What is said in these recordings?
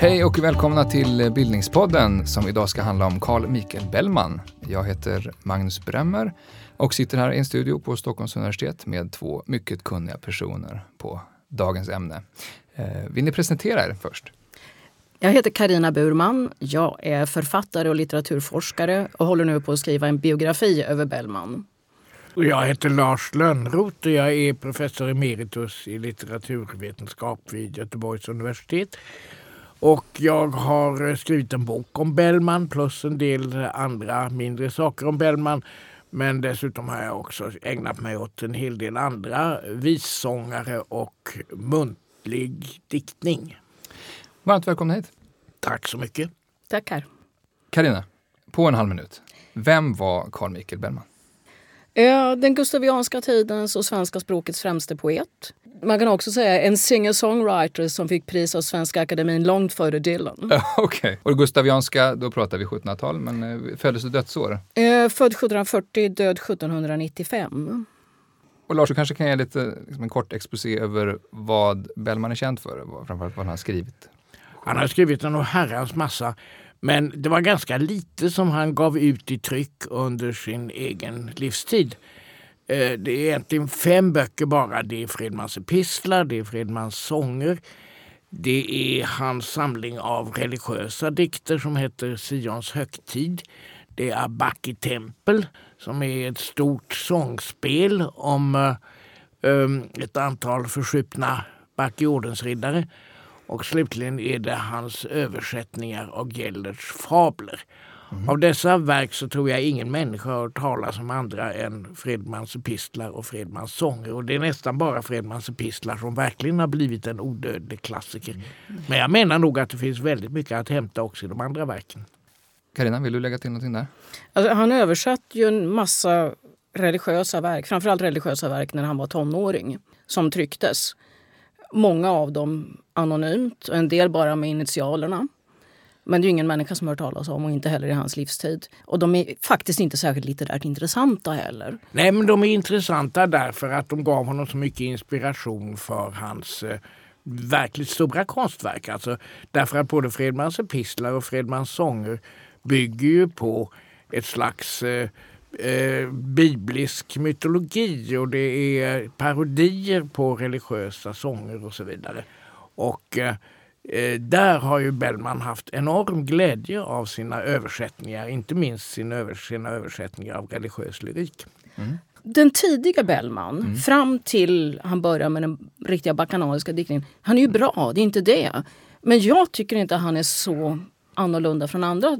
Hej och välkomna till Bildningspodden som idag ska handla om Carl Michael Bellman. Jag heter Magnus Bremmer och sitter här i en studio på Stockholms universitet med två mycket kunniga personer på dagens ämne. Eh, vill ni presentera er först? Jag heter Karina Burman. Jag är författare och litteraturforskare och håller nu på att skriva en biografi över Bellman. Och jag heter Lars Lönnroth och jag är professor emeritus i litteraturvetenskap vid Göteborgs universitet. Och jag har eh, skrivit en bok om Bellman plus en del andra mindre saker om Bellman. Men dessutom har jag också ägnat mig åt en hel del andra vissångare och muntlig diktning. Varmt välkomna hit. Tack så mycket. Tackar. Karina, på en halv minut. Vem var Carl Michael Bellman? Den gustavianska tidens och svenska språkets främste poet. Man kan också säga en singer-songwriter som fick pris av Svenska Akademin långt före Dylan. Okej. Okay. Och gustavianska, då pratar vi 1700-tal, men eh, föddes och dödsår? Eh, född 1740, död 1795. Och Lars, du kanske kan ge lite, liksom en kort exposé över vad Bellman är känd för, framförallt vad han har skrivit? Han har skrivit en herrans massa, men det var ganska lite som han gav ut i tryck under sin egen livstid. Eh, det är egentligen fem böcker bara. Det är Fredmans epistlar, det är Fredmans sånger. Det är hans samling av religiösa dikter som heter Sions högtid. Det är Abaki tempel som är ett stort sångspel om eh, eh, ett antal förskjutna Bacchiordensriddare. Och slutligen är det hans översättningar av Gellers fabler. Mm. Av dessa verk så tror jag ingen människa har hört talas om andra än Fredmans epistlar och Fredmans sånger. Och det är nästan bara Fredmans epistlar som verkligen har blivit en odödlig klassiker. Mm. Men jag menar nog att det finns väldigt mycket att hämta också i de andra verken. Karina, vill du lägga till någonting där? Alltså, han översatt ju en massa religiösa verk, framförallt religiösa verk när han var tonåring, som trycktes. Många av dem anonymt och en del bara med initialerna. Men det är ingen människa som har hört talas om och inte heller i hans livstid. Och de är faktiskt inte särskilt litterärt intressanta heller. Nej, men de är intressanta därför att de gav honom så mycket inspiration för hans eh, verkligt stora konstverk. Alltså, därför att både Fredmans epistlar och Fredmans sånger bygger ju på ett slags eh, eh, biblisk mytologi och det är parodier på religiösa sånger och så vidare. Och eh, Eh, där har ju Bellman haft enorm glädje av sina översättningar, inte minst sina, översättningar av religiös lyrik. Mm. Den tidiga Bellman, mm. fram till han börjar med den riktiga bacchanaliska diktningen, han är ju bra, det är inte det. Men jag tycker inte han är så annorlunda från andra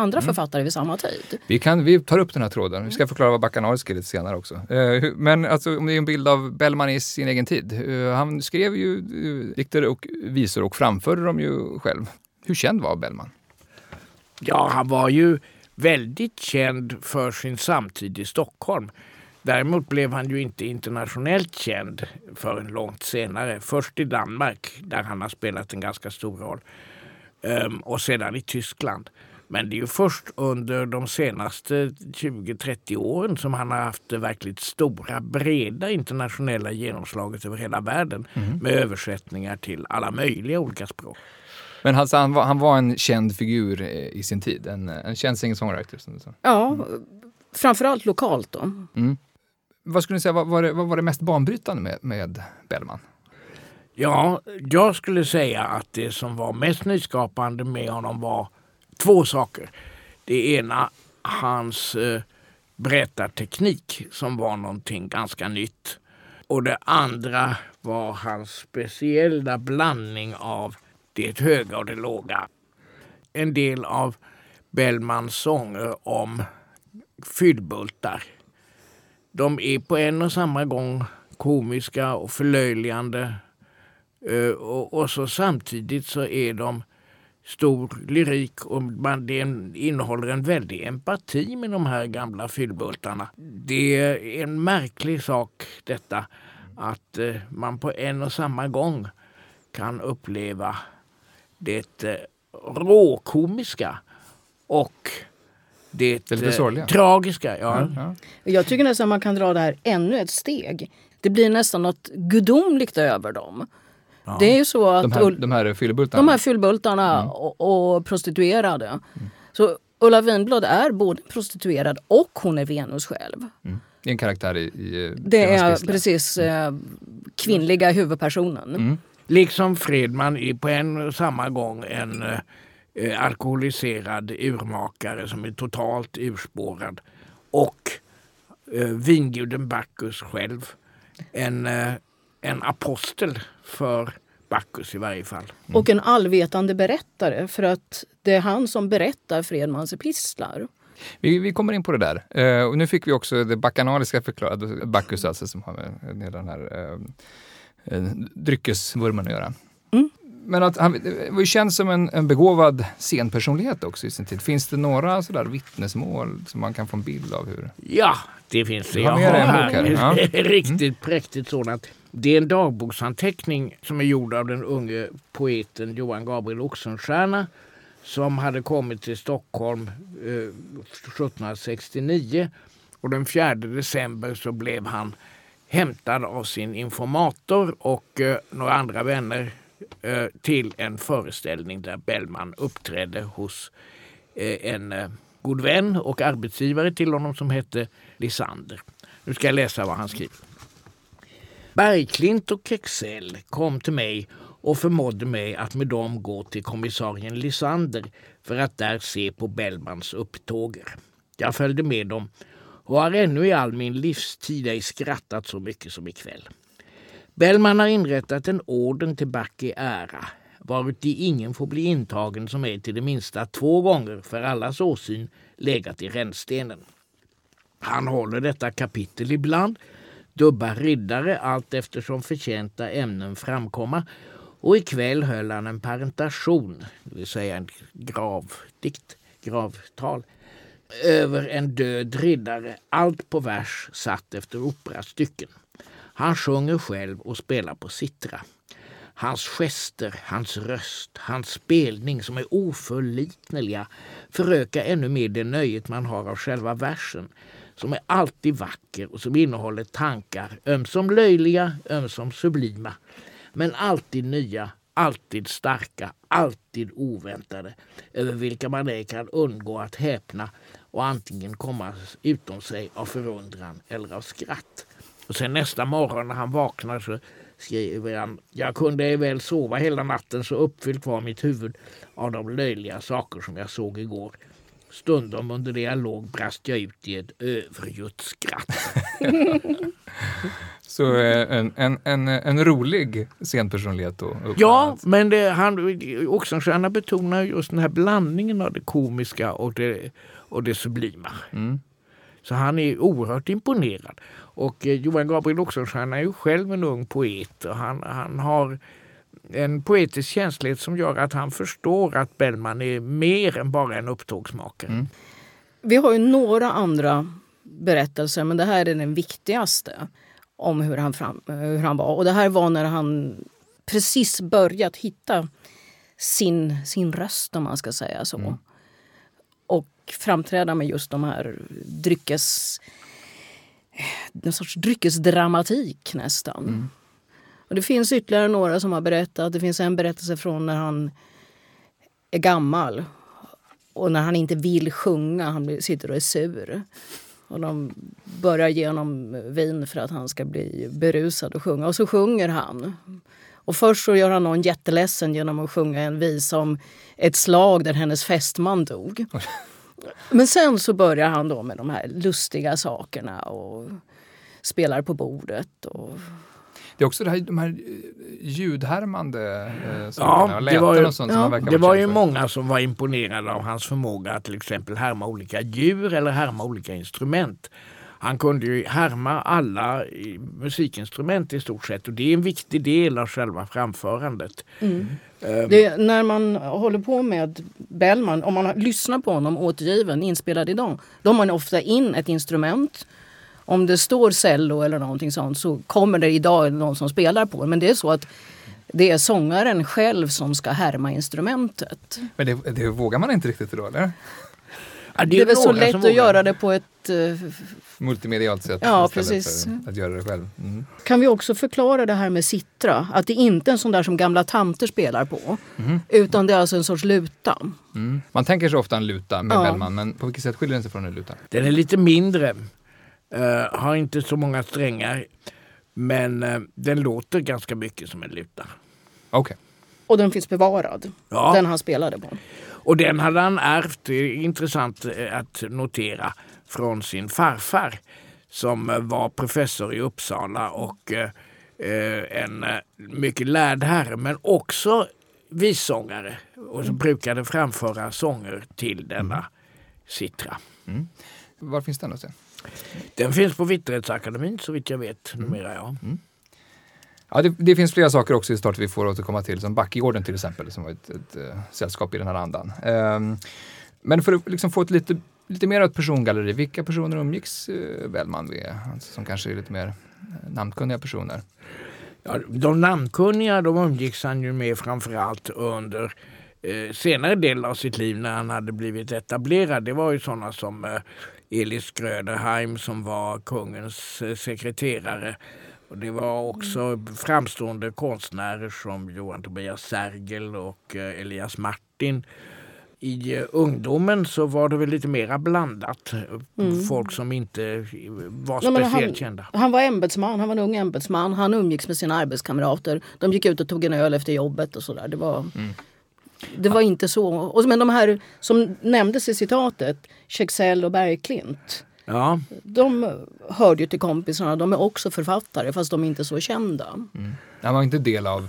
andra mm. författare vid samma tid. Vi, kan, vi tar upp den här tråden. Vi ska förklara vad bacchanalisk är lite senare också. Eh, men alltså, om det är en bild av Bellman i sin egen tid. Eh, han skrev ju eh, dikter och visor och framförde dem ju själv. Hur känd var Bellman? Ja, han var ju väldigt känd för sin samtid i Stockholm. Däremot blev han ju inte internationellt känd förrän långt senare. Först i Danmark, där han har spelat en ganska stor roll. Ehm, och sedan i Tyskland. Men det är ju först under de senaste 20-30 åren som han har haft det verkligt stora, breda internationella genomslaget över hela världen mm. med översättningar till alla möjliga olika språk. Men alltså, han, var, han var en känd figur i sin tid, en, en känd singer-songwriter? Ja, framförallt lokalt då. Mm. Vad skulle ni säga, vad var det, vad var det mest banbrytande med, med Bellman? Ja, jag skulle säga att det som var mest nyskapande med honom var två saker. Det ena hans eh, berättarteknik som var någonting ganska nytt. Och det andra var hans speciella blandning av det höga och det låga. En del av Bellmans sånger om fyllbultar. De är på en och samma gång komiska och förlöjligande. Eh, och, och så samtidigt så är de stor lyrik och man, det innehåller en väldig empati med de här gamla fyllbultarna. Det är en märklig sak detta att eh, man på en och samma gång kan uppleva det eh, råkomiska och det, Det eh, tragiska. Ja. Ja. Jag tycker nästan man kan dra det här ännu ett steg. Det blir nästan något gudomligt över dem. Det är ju så att De här, de här fyllebultarna. de här fyllbultarna och, och prostituerade. Så Ulla Winblad är både prostituerad och hon är Venus själv. Det är en karaktär i, i Det är Gissle. precis eh, kvinnliga huvudpersonen. Liksom Fredman är på en och samma gång en eh, eh, alkoholiserad urmakare som är totalt urspårad och eh, vinguden Bacchus själv en, eh, en apostel för Bacchus i varje fall. Och en allvetande berättare för att det är han som berättar Fredmans epistlar. Vi, vi kommer in på det där. Eh, och nu fick vi också det bakanaliska förklarat, Bacchus alltså, som har med, med den här eh, dryckesvurmen att göra. Mm. Men att han var ju känd som en, en begåvad scenpersonlighet också i sin tid. Finns det några sådär vittnesmål som man kan få en bild av hur? Ja, det finns det. Jag har här. Ja. Riktigt präktigt sådant. Det är en dagboksanteckning som är gjord av den unge poeten Johan Gabriel Oxenstierna som hade kommit till Stockholm eh, 1769. Och den 4 december så blev han hämtad av sin informator och eh, några andra vänner eh, till en föreställning där Bellman uppträdde hos eh, en eh, god vän och arbetsgivare till honom som hette Lisander. Nu ska jag läsa vad han skriver. Bergklint och Kexell kom till mig och förmådde mig att med dem gå till kommissarien Lisander för att där se på Bellmans upptåger. Jag följde med dem och har ännu i all min livstid ej skrattat så mycket som ikväll. Bellman har inrättat en orden till Backe ära varuti ingen får bli intagen som är till det minsta två gånger för allas åsyn legat i rännstenen. Han håller detta kapitel ibland, dubbar riddare allt eftersom förtjänta ämnen framkomma och ikväll höll han en parentation, det vill säga en gravdikt, gravtal, över en död riddare, allt på vers satt efter operastycken. Han sjunger själv och spelar på sittra. Hans gester, hans röst, hans spelning som är oförlikneliga förökar ännu mer det nöjet man har av själva versen som är alltid vacker och som innehåller tankar ömsom löjliga, ömsom sublima men alltid nya, alltid starka, alltid oväntade över vilka man ej kan undgå att häpna och antingen komma utom sig av förundran eller av skratt. Och sen nästa morgon när han vaknar så skriver han Jag kunde ej väl sova hela natten så uppfyllt var mitt huvud av de löjliga saker som jag såg igår. Stundom under det jag låg brast jag ut i ett övergjort skratt. Så eh, en, en, en, en rolig scenpersonlighet då? Ja, men det, han, Oxenstierna betonar just den här blandningen av det komiska och det, och det sublima. Mm. Så han är oerhört imponerad. Och eh, Johan Gabriel Oxenstierna är ju själv en ung poet och han, han har en poetisk känslighet som gör att han förstår att Bellman är mer än bara en upptågsmakare. Mm. Vi har ju några andra berättelser men det här är den viktigaste om hur han, fram, hur han var. Och det här var när han precis börjat hitta sin, sin röst om man ska säga så. Och framträda med just de här dryckes... En sorts dryckesdramatik nästan. Och det finns ytterligare några som har berättat. Det finns en berättelse från när han är gammal och när han inte vill sjunga, han sitter och är sur. Och de börjar ge honom vin för att han ska bli berusad och sjunga. Och så sjunger han. Och först så gör han någon jätteledsen genom att sjunga en visa om ett slag där hennes fästman dog. Men sen så börjar han då med de här lustiga sakerna och spelar på bordet. Och Det är också det här, de här eh, ljudhärmande eh, Ja, sakerna, det var ju- och sånt ja, som Det var ju för. många som var imponerade av hans förmåga att till exempel härma olika djur eller härma olika instrument. Han kunde ju härma alla musikinstrument i stort sett och det är en viktig del av själva framförandet. Det, när man håller på med Bellman, om man lyssnar på honom återgiven, inspelad idag, då har man ofta in ett instrument. Om det står cello eller någonting sånt så kommer det idag någon som spelar på det. Men det är så att det är sångaren själv som ska härma instrumentet. Men det, det vågar man inte riktigt idag, eller? Ja, Det är väl så lätt att göra det på ett... Multimedialt sätt Ja, precis. för att göra det själv. Mm. Kan vi också förklara det här med sittra? Att det inte är en sån där som gamla tanter spelar på. Utan det är alltså en sorts luta. Mm. Man tänker sig ofta en luta med Ja. Bellman, men på vilket sätt skiljer den sig från en luta? Den är lite mindre, eh, har inte så många strängar. Men eh, den låter ganska mycket som en luta. Okej. Och den finns bevarad. Ja. Den han spelade på. Och den hade han ärvt, det är intressant eh, att notera, från sin farfar som eh, var professor i Uppsala och eh, eh, en mycket lärd herre men också vissångare och som brukade framföra sånger till denna citra. Var finns den er? Den finns på Vitterhetsakademin så vitt jag vet numera. Ja. Ja, det, det finns flera saker också i start vi får återkomma till, som Backegården till exempel, som var ett, ett, eh, sällskap i den här andan. Ehm, men för att liksom få ett lite, lite mer åt persongalleri, vilka personer umgicks eh, Bellman med? Alltså, som kanske är lite mer eh, namnkunniga personer. Ja, de namnkunniga de umgicks han ju med framförallt under eh, senare delen av sitt liv när han hade blivit etablerad. Det var ju sådana som eh, Elis Gröderheim som var kungens eh, sekreterare. Och det var också framstående konstnärer som Johan Tobias Sergel och eh, Elias Martin. I eh, ungdomen så var det väl lite mera blandat. Folk som inte eh, var Nej, speciellt han, kända. han var ämbetsman, han var en ung ämbetsman. Han umgicks med sina arbetskamrater. De gick ut och tog en öl efter jobbet och sådär. Det var, det var inte så. Och, men de här som nämndes i citatet, Kexell och Bergklint. Ja. De hörde ju till kompisarna. De är också författare fast de är inte så kända. Han var inte del av,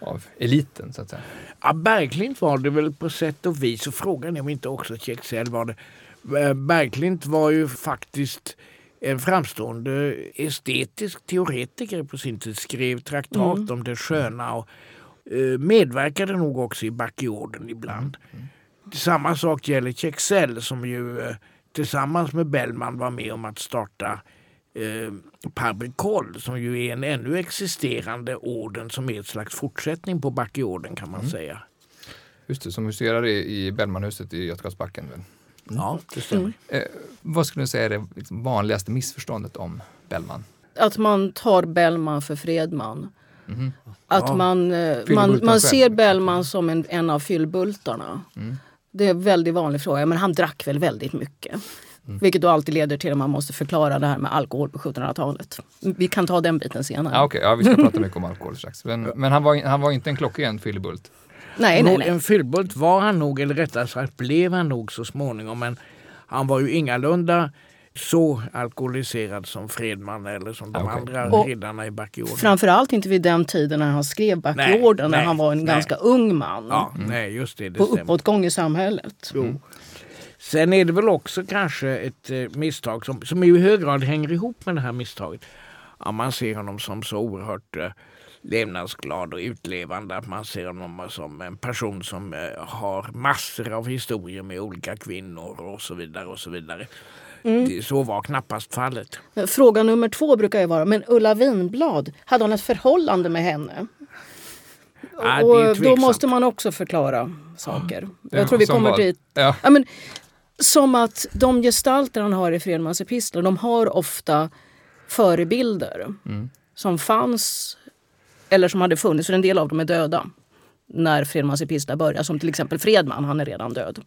av eliten, så att säga. Ja, Bergklint var det väl på sätt och vis. Och frågan är om inte också Kexell var det. Eh, Bergklint var ju faktiskt en framstående estetisk teoretiker på sin tid. Skrev traktat om det sköna och eh, medverkade nog också i Backyorden ibland. Samma sak gäller Kexell som ju eh, tillsammans med Bellman var med om att starta eh, som ju är en ännu existerande orden som är ett slags fortsättning på Backyorden kan man säga. Just det, som huserar i, i Bellmanhuset i Götgatsbacken. väl? Ja, det stämmer. Eh, vad skulle du säga är det liksom vanligaste missförståndet om Bellman? Att man tar Bellman för Fredman. Att Ja. man, eh, man, man ser Bellman som en, en av fyllbultarna. Det är en väldigt vanlig fråga. Men han drack väl väldigt mycket. Vilket då alltid leder till att man måste förklara det här med alkohol på 1700-talet. Vi kan ta den biten senare. Ja, okej, ja, vi ska prata mycket om alkohol strax. Men, men han, var, han var inte en klockren fyllebult. Nej, nej, nej. En fyllbult var han nog, eller rättare sagt blev han nog så småningom. Men han var ju ingalunda så alkoholiserad som Fredman eller som de Okej. andra Och- riddarna i Backyorden. Framförallt inte vid den tiden när han skrev Backyorden när nej, han var en nej. ganska ung man. Ja, nej just det. det på stämmer. uppåtgång i samhället. Jo. Sen är det väl också kanske ett eh, misstag som, som i hög grad hänger ihop med det här misstaget. Ja, man ser honom som så oerhört eh, levnadsglad och utlevande. Att man ser honom som en person som eh, har massor av historier med olika kvinnor och så vidare. och så vidare. Det, så var knappast fallet. Fråga nummer två brukar ju vara, men Ulla Winblad, hade hon ett förhållande med henne? Ja, och då måste man också förklara saker. Ja, Jag tror vi som kommer dit. Ja. Ja, men, som att de gestalter han har i Fredmans epistlar, de har ofta förebilder som fanns eller som hade funnits, för en del av dem är döda när Fredmans epistlar börjar. Som till exempel Fredman, han är redan död.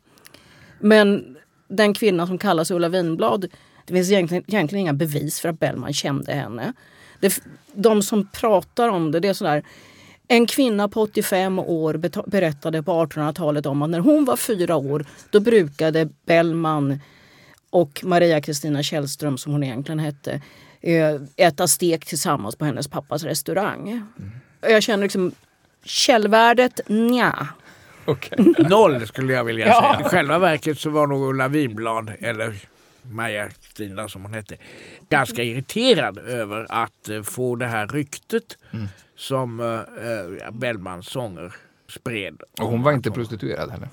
Men den kvinna som kallas Ulla Winblad, det finns egentligen, egentligen inga bevis för att Bellman kände henne. Det, de som pratar om det, det är sådär en kvinna på 85 år berättade på 1800-talet om att när hon var fyra år då brukade Bellman och Maria Kristina Källström, som hon egentligen hette, eh, äta stek tillsammans på hennes pappas restaurang. Jag känner liksom källvärdet, nja. Okej. Noll skulle jag vilja Ja. säga. I själva verket så var nog Ulla Winblad, eller Maja Stina som hon hette, ganska irriterad över att eh, få det här ryktet som uh, Bellmans sånger spred. Och hon var inte prostituerad heller.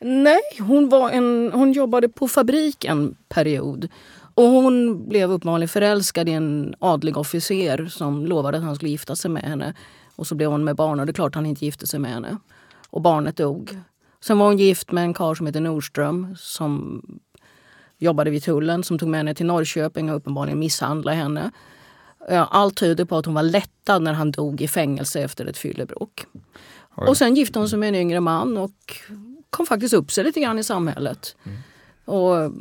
Nej, hon, var en, hon jobbade på fabrik en period. Och hon blev uppenbarligen förälskad i en adlig officer som lovade att han skulle gifta sig med henne. Och så blev hon med barn och det är klart han inte gifte sig med henne. Och barnet dog. Sen var hon gift med en karl som heter Nordström som jobbade vid tullen som tog med henne till Norrköping och uppenbarligen misshandlade henne. Allt tyder på att hon var lättad när han dog i fängelse efter ett fyllebråk. Och sen gifte hon sig med en yngre man och kom faktiskt upp sig lite grann i samhället. Mm. Och,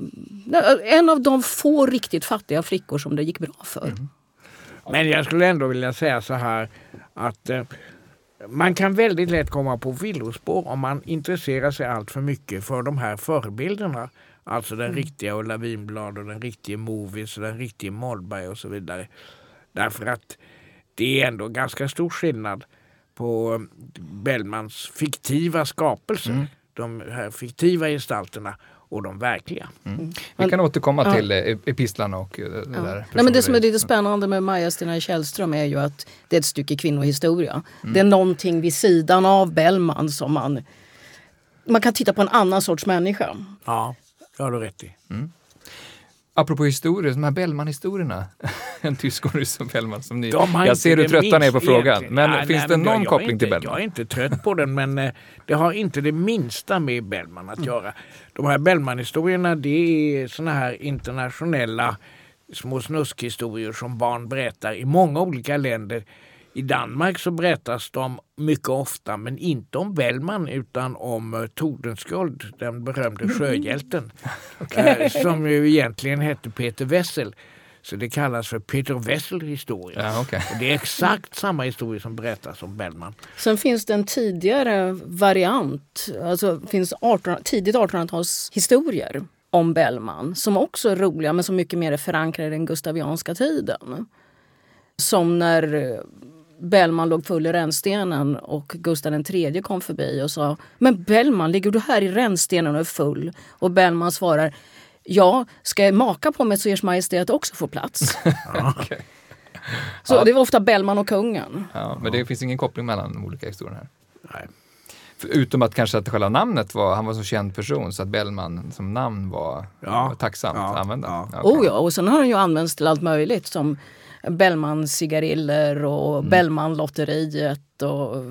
en av de få riktigt fattiga flickor som det gick bra för. Mm. Men jag skulle ändå vilja säga så här att eh, man kan väldigt lätt komma på villospår om man intresserar sig allt för mycket för de här förebilderna. Alltså den mm. riktiga Ulla Winblad och den riktiga Movies och den riktiga Mollberg och så vidare. Därför att det är ändå ganska stor skillnad på Bellmans fiktiva skapelser. Mm. De här fiktiva gestalterna och de verkliga. Mm. mm. Vi kan återkomma ja. till eh, epistlarna och eh, det ja. där. Nej, men det som är lite spännande med Maja-Stina Källström är ju att det är ett stycke kvinnohistoria. Mm. Det är någonting vid sidan av Bellman som man... Man kan titta på en annan sorts människa. Ja, det har du rätt i. Mm. Apropå historier, de här Bellman-historierna. en tysk och ryss och Bellman. Som ni, jag ser hur trötta ni är på frågan. Men nej, finns nej, det någon koppling inte, till Bellman? Jag är inte trött på den, men eh, det har inte det minsta med Bellman att göra. De här Bellman-historierna, det är såna här internationella små snuskhistorier som barn berättar i många olika länder i Danmark så berättas de mycket ofta, men inte om Bellman utan om uh, Tordenskjöld, den berömde sjöhjälten. okay. uh, som ju egentligen hette Peter Wessel. Så det kallas för Peter Wessel-historia. Ja, okay. det är exakt samma historia som berättas om Bellman. Sen finns det en tidigare variant, alltså finns 18, tidigt 1800-tals historier om Bellman som också är roliga men som mycket mer är förankrade i den gustavianska tiden. Som när Bellman låg full i rännstenen och Gustav III kom förbi och sa Men Bellman, ligger du här i rännstenen och är full? Och Bellman svarar Ja, ska jag maka på mig så Ers Majestät också får plats. okay. Så ja. det var ofta Bellman och kungen. Ja, men det finns ingen koppling mellan de olika historierna här. Nej. Utom att kanske att själva namnet var, han var så känd person så att Bellman som namn var, ja. var tacksamt ja. att använda. Ja. Okay. Oh ja, och sen har den ju använts till allt möjligt som Bellman cigariller och mm. Bellman-lotteriet. Och...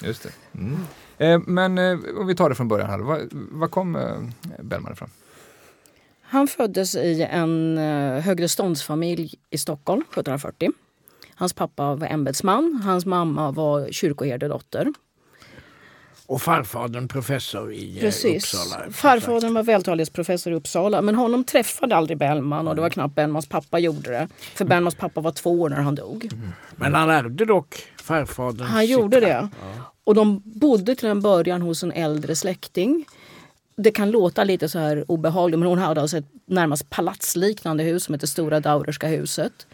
Just det. Mm. Eh, men eh, om vi tar det från början. Här. Var, var kom eh, Bellman ifrån? Han föddes i en eh, högre ståndsfamilj i Stockholm 1740. Hans pappa var ämbetsman, hans mamma var kyrkoherdedotter. Och farfadern professor i eh, Precis. Uppsala. Farfadern var vältalighetsprofessor i Uppsala men honom träffade aldrig Bellman och det var knappt Bellmans pappa gjorde det. För mm. Bellmans pappa var två år när han dog. Mm. Men han ärvde dock farfaderns Han gjorde det. Ja. Och de bodde till en början hos en äldre släkting. Det kan låta lite så här obehagligt men hon hade alltså ett närmast palatsliknande hus som heter Stora Daurerska huset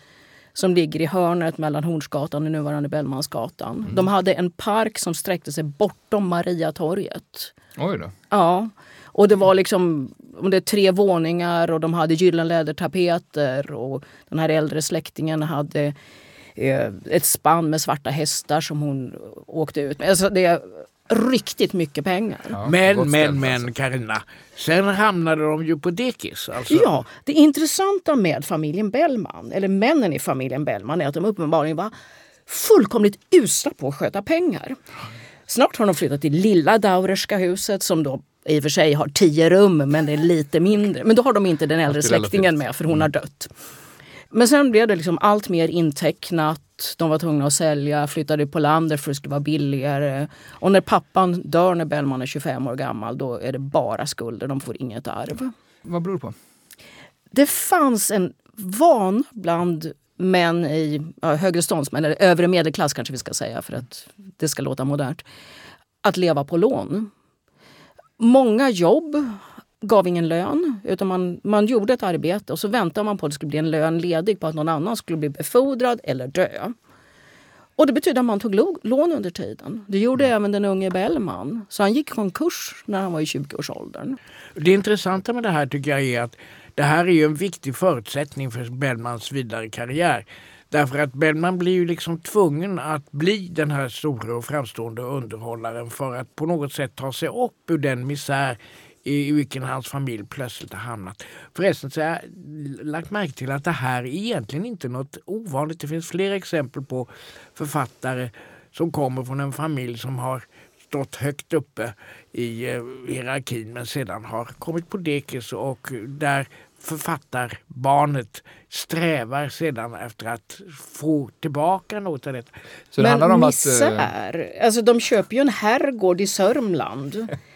som ligger i hörnet mellan Hornsgatan och nuvarande Bellmansgatan. Mm. De hade en park som sträckte sig bortom Mariatorget. Oj då. Ja. Och det var liksom det tre våningar och de hade gyllenlädertapeter och den här äldre släktingen hade eh, ett spann med svarta hästar som hon åkte ut med. Alltså det, riktigt mycket pengar. Ja, men, men, men Karina, sen hamnade de ju på dekis. Alltså. Ja, det intressanta med familjen Bellman, eller männen i familjen Bellman, är att de uppenbarligen var fullkomligt usla på att sköta pengar. Snart har de flyttat till lilla Daurerska huset som då i och för sig har tio rum men det är lite mindre. Men då har de inte den äldre släktingen med för hon har mm. dött. Men sen blev det liksom allt mer intecknat. De var tvungna att sälja, flyttade på landet för att det skulle vara billigare. Och när pappan dör när Bellman är 25 år gammal då är det bara skulder. De får inget arv. Vad beror det på? Det fanns en vana bland män i ja, högre ståndsmän, eller övre medelklass kanske vi ska säga för att det ska låta modernt, att leva på lån. Många jobb gav ingen lön. Utan man, man gjorde ett arbete och så väntade man på att det skulle bli en lön ledig på att någon annan skulle bli befordrad eller dö. Och det betydde att man tog lån under tiden. Det gjorde mm. även den unge Bellman. Så han gick konkurs när han var i 20-årsåldern. Det intressanta med det här tycker jag är att det här är en viktig förutsättning för Bellmans vidare karriär. Därför att Bellman blir ju liksom tvungen att bli den här stora och framstående underhållaren för att på något sätt ta sig upp ur den misär i vilken hans familj plötsligt har hamnat. Förresten så har jag lagt märke till att det här är egentligen inte något ovanligt. Det finns flera exempel på författare som kommer från en familj som har stått högt uppe i eh, hierarkin men sedan har kommit på dekis och där författarbarnet strävar sedan efter att få tillbaka något av det. Så det handlar Men om att... eh, misär. Alltså de köper ju en herrgård i Sörmland.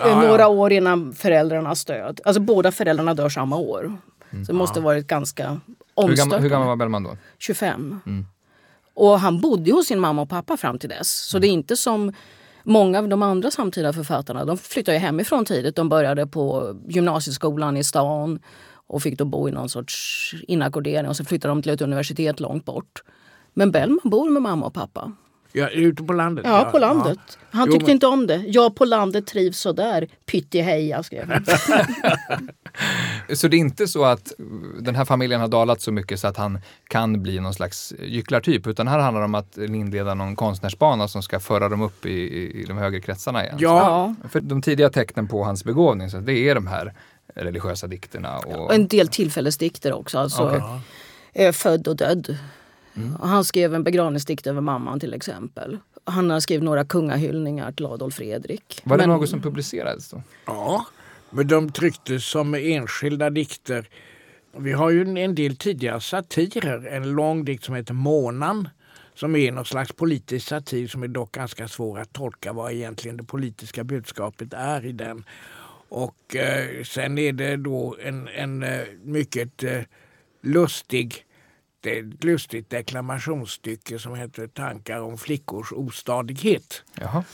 Ja, ja. Några år innan föräldrarnas död. Alltså båda föräldrarna dör samma år. Så det måste varit ganska omstörtande. hur gammal var Bellman då? 25. Och han bodde hos sin mamma och pappa fram till dess. Så det är inte som många av de andra samtida författarna. De flyttade hemifrån tidigt. De började på gymnasieskolan i stan och fick då bo i någon sorts inackordering. Och så flyttade de till ett universitet långt bort. Men Bellman bor med mamma och pappa. Ja, ute på landet? Ja, på landet. Han Jo, tyckte men- inte om det. Jag på landet trivs sådär. Pyttiheja skrev han. Så det är inte så att den här familjen har dalat så mycket så att han kan bli någon slags gycklartyp, utan här handlar det om att inleda någon konstnärsbana som ska föra dem upp i, i, de högre kretsarna igen. Ja, Ja. För de tidiga tecknen på hans begåvning, så det är de här religiösa dikterna. Och, Och en del tillfällesdikter också. Alltså, Okej. eh, Född och död. Och Han skrev en begravningsdikt över mamman till exempel. Han har skrivit några kungahyllningar till Adolf Fredrik. var det Men- något som publicerades då? ja, men de trycktes som enskilda dikter. Vi har ju en- en del tidiga satirer. En lång dikt som heter Månan som är någon slags politisk satir som är dock ganska svår att tolka vad egentligen det politiska budskapet är i den. Och eh, sen är det då en, en eh, mycket eh, lustig det är ett lustigt deklamationsstycke som heter Tankar om flickors ostadighet. Jaha.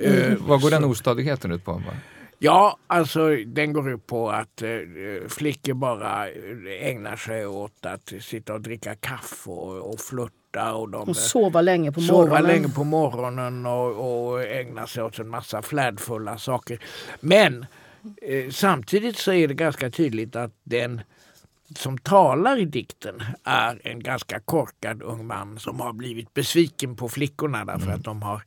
Eh, Vad går den ostadigheten ut på? Ja, alltså den går ut på att eh, flickor bara eh, ägnar sig åt att sitta och dricka kaffe och, och flirta. Och de Och sova länge på sova morgonen. länge på morgonen och, och ägna sig åt en massa flärdfulla saker. Men eh, samtidigt så är det ganska tydligt att den som talar i dikten är en ganska korkad ung man som har blivit besviken på flickorna därför att de har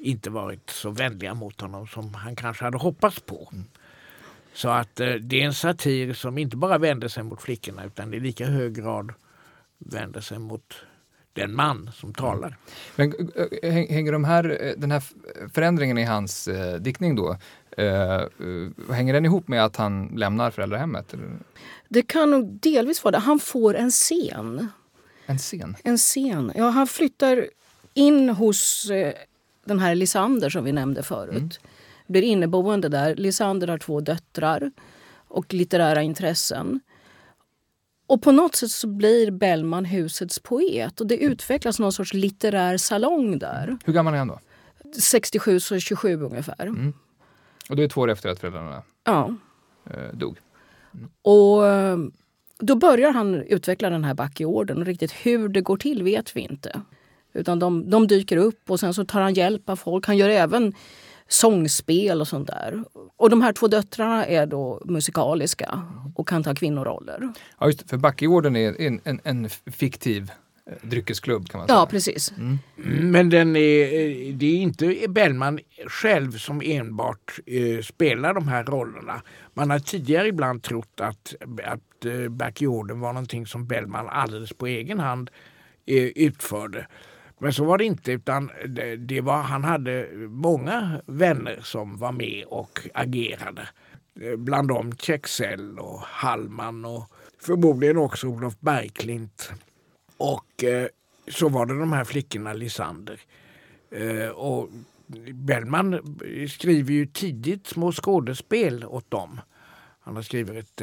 inte varit så vänliga mot honom som han kanske hade hoppats på. Så att eh, det är en satir som inte bara vänder sig mot flickorna utan i lika hög grad vänder sig mot den man som talar. Men äh, häng- hänger de här, eh, den här förändringen i hans eh, diktning då, eh, eh, hänger den ihop med att han lämnar föräldrahemmet? Det kan nog delvis vara det. Han får en scen. En scen? En scen. Ja, han flyttar in hos eh, den här Lisander som vi nämnde förut. Blir inneboende där. Lisander har två döttrar och litterära intressen. Och på något sätt så blir Bellman husets poet och det utvecklas någon sorts litterär salong där. Hur gammal är han då? 67 så 27 ungefär. Och det är två år efter att föräldrarna Ja. eh, dog. Och eh, då börjar han utveckla den här backiorden Och riktigt hur det går till vet vi inte. Utan de, de dyker upp och sen så tar han hjälp av folk. Han gör även sångspel och sånt där. Och de här två döttrarna är då musikaliska och kan ta kvinnoroller. Ja, just det, för Backeorden är en, en, en fiktiv dryckesklubb kan man säga. Ja, precis. Mm, Men den är, eh, det är inte Bellman själv som enbart eh, spelar de här rollerna. Man har tidigare ibland trott att, att eh, Backyorden var någonting som Bellman alldeles på egen hand eh, utförde. Men så var det inte utan det, det var, han hade många vänner som var med och agerade. Eh, Bland dem Kexell och Hallman och förmodligen också Olof Bergklint. Och eh, så var det de här flickorna Lisander. Eh, och Bellman skriver ju tidigt små skådespel åt dem. Han har skrivit ett,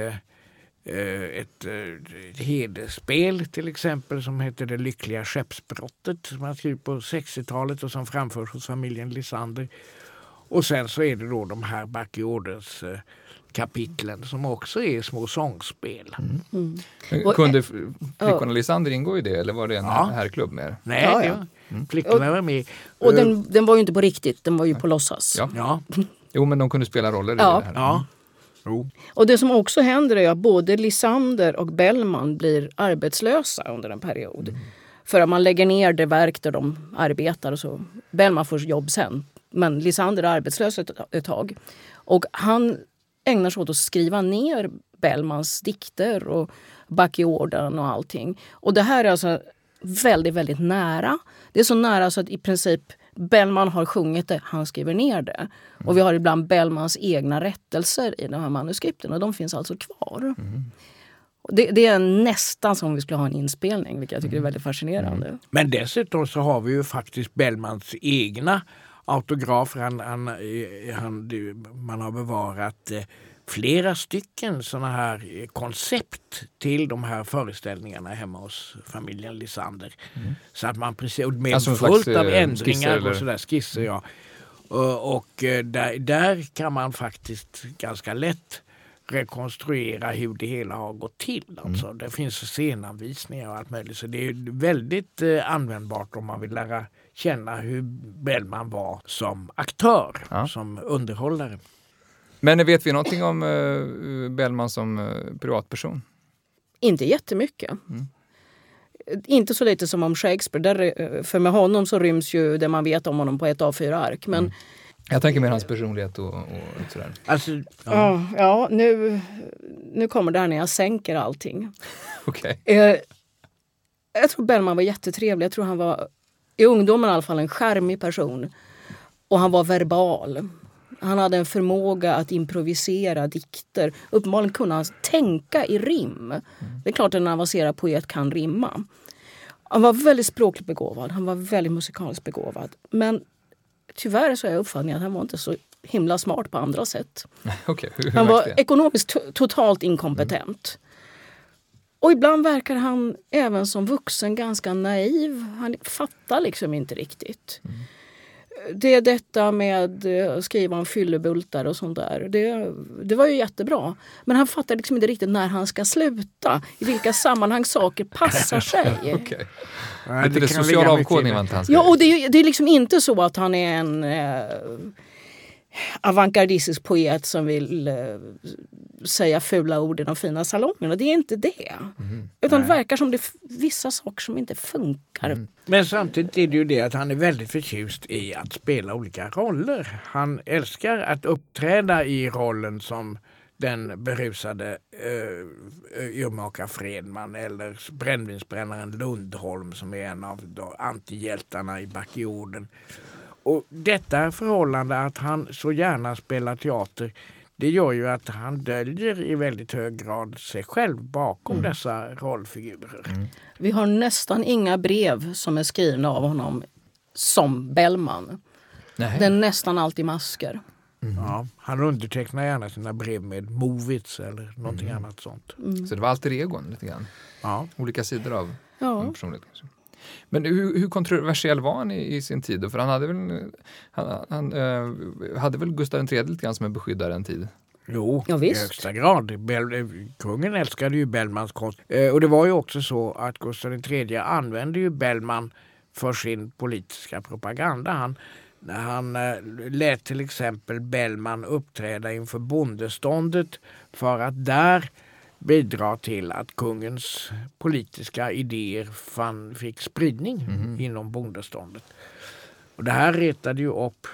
eh, ett, ett hedersspel till exempel som heter Det lyckliga skeppsbrottet som han skrev på 60-talet och som framförs hos familjen Lisander. Och sen så är det då de här Backe eh, kapitlen som också är små sångspel. Mm. Och- Kunde flickorna Lisander ingå i det eller var det en Ja. herrklubb mer? Nej, Ja, ja. var- flickorna var med. Och Eh, den, den var ju inte på riktigt, den var ju på låtsas. Ja. Ja, Jo, men de kunde spela roller Ja. i det här. ja. Jo. Och det som också händer är att både Lisander och Bellman blir arbetslösa under en period. För att man lägger ner det verk där de arbetar. Och så. Bellman får jobb sen. Men Lisander är arbetslös ett, ett tag. Och han ägnar sig åt att skriva ner Bellmans dikter och Backe-orden och allting. Och det här är alltså väldigt, väldigt nära. Det är så nära så att i princip Bellman har sjungit det, han skriver ner det. Och vi har ibland Bellmans egna rättelser i de här manuskripten och de finns alltså kvar. Det, det, är nästan som om vi skulle ha en inspelning, vilket jag tycker är väldigt fascinerande. Men dessutom så har vi ju faktiskt Bellmans egna autografer. Han, han, han, man har bevarat eh, flera stycken sådana här koncept till de här föreställningarna hemma hos familjen Lisander. Mm. Så att man precis, med alltså fullt av eh, ändringar och sådär, skisser. Ja. Och, och eh, där, där kan man faktiskt ganska lätt rekonstruera hur det hela har gått till. Mm. Alltså, mm. Det finns scenanvisningar och allt möjligt. Så det är väldigt eh, användbart om man vill lära känna hur Bellman var som aktör, ja. som underhållare. Men vet vi någonting om uh, Bellman som uh, privatperson? Inte jättemycket. Mm. Inte så lite som om Shakespeare. Där, för med honom så ryms ju det man vet om honom på ett A4-ark. Men mm. Jag tänker mer hans personlighet och, och sådär. Alltså, ja, ja, ja nu, nu kommer det här när jag sänker allting. Okej. Okay. Eh, jag tror Bellman var jättetrevlig. Jag tror han var, i ungdomen i alla fall, en charmig person. Och han var verbal. Han hade en förmåga att improvisera dikter. Uppenbarligen kunde han tänka i rim. Det är klart att en avancerad poet kan rimma. Han var väldigt språkligt begåvad, han var väldigt musikaliskt begåvad. Men tyvärr så är jag uppfattningen att han var inte så himla smart på andra sätt. okay, han var det? ekonomiskt totalt inkompetent. Mm. Och ibland verkar han även som vuxen ganska naiv. Han fattar liksom inte riktigt. Mm det är detta med att eh, skriva om fyllebultar och sånt där. Det, det var ju jättebra. Men han fattar liksom inte riktigt när han ska sluta. I vilka sammanhang saker passar sig. okay. Lite det social avkodning var inte hans Ja, och det, är, det är liksom inte så att han är en eh, avantgardistisk poet som vill eh, säga fula ord i de fina salongerna. Det är inte det. Mm. Utan Nej. det verkar som det är vissa saker som inte funkar. Mm. Men samtidigt är det ju det att han är väldigt förtjust i att spela olika roller. Han älskar att uppträda i rollen som den berusade uh, urmakar Fredman eller brännvinsbrännaren Lundholm som är en av antihjältarna i Backjorden. Och detta förhållande att han så gärna spelar teater det gör ju att han döljer i väldigt hög grad sig själv bakom mm. dessa rollfigurer. Mm. Vi har nästan inga brev som är skrivna av honom som Bellman. Nej. Det är nästan alltid masker. Mm. Ja, han undertecknar gärna sina brev med Movits eller någonting mm. annat sånt. Mm. Så det var alltid egon lite grann? Ja. Olika sidor av ja. personligheten? Men hur, hur kontroversiell var han i, i, sin tid? För han hade väl, han, han uh, hade väl Gustav III lite grann som en beskyddare en tid? Jo, ja, i högsta grad. Bell, kungen älskade ju Bellmans konst. Eh, och det var ju också så att Gustav III använde ju Bellman för sin politiska propaganda. Han, när han eh, lät till exempel Bellman uppträda inför bondeståndet för att där bidra till att kungens politiska idéer fann, fick spridning mm. inom bondeståndet. Och det här retade ju upp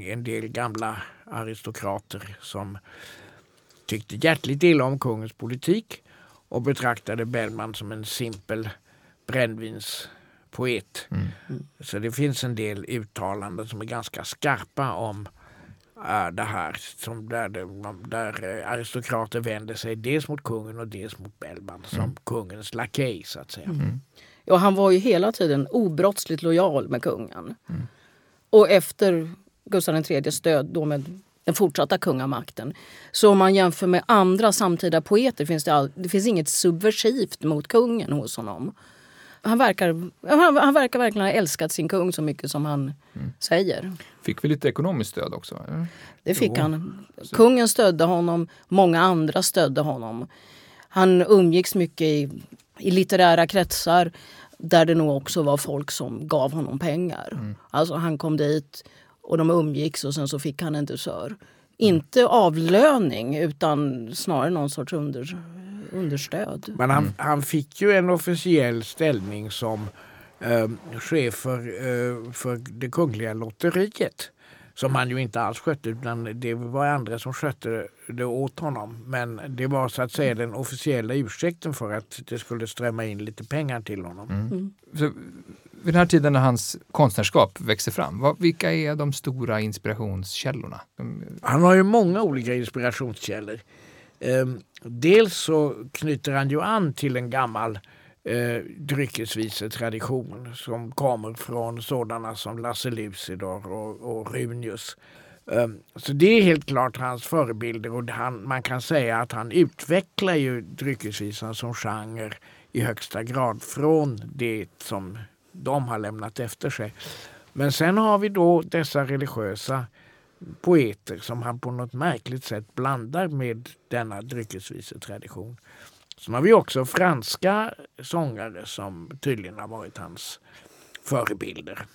en del gamla aristokrater som tyckte hjärtligt illa om kungens politik och betraktade Bellman som en simpel brännvinspoet. Mm. Så det finns en del uttalanden som är ganska skarpa om det här som där, där eh, aristokrater vänder sig dels mot kungen och dels mot Bellman som mm. kungens lakej så att säga. Mm. Ja, han var ju hela tiden obrottsligt lojal med kungen. Mm. Och efter Gustav IIIs död då med den fortsatta kungamakten. Så om man jämför med andra samtida poeter finns det, all, det finns inget subversivt mot kungen hos honom han, verkar, han, han, verkar verkligen ha älskat sin kung så mycket som han mm. säger. Fick vi lite ekonomiskt stöd också? Eller? Det fick jo. han. Kungen stödde honom, många andra stödde honom. Han umgicks mycket i, i litterära kretsar där det nog också var folk som gav honom pengar. Mm. Alltså han kom dit och de umgicks och sen så fick han en dusör. Inte avlöning utan snarare någon sorts under, understöd. Men han, mm. han fick ju en officiell ställning som eh, chef för, eh, för det kungliga lotteriet. Som han ju inte alls skötte utan det var andra som skötte det åt honom. Men det var så att säga den officiella ursäkten för att det skulle strömma in lite pengar till honom. Mm. Mm. Så, vid den här tiden när hans konstnärskap växer fram, vad, vilka är de stora inspirationskällorna? Han har ju många olika inspirationskällor. Eh, dels så knyter han ju an till en gammal eh, dryckesvisetradition som kommer från sådana som Lasse Lucidor och, och Runius. Um, så det är helt klart hans förebilder och han, man kan säga att han utvecklar ju dryckesvisan som genre i högsta grad från det som de har lämnat efter sig. Men sen har vi då dessa religiösa poeter som han på något märkligt sätt blandar med denna dryckesvisetradition. Sen har vi också franska sångare som tydligen har varit hans förebilder.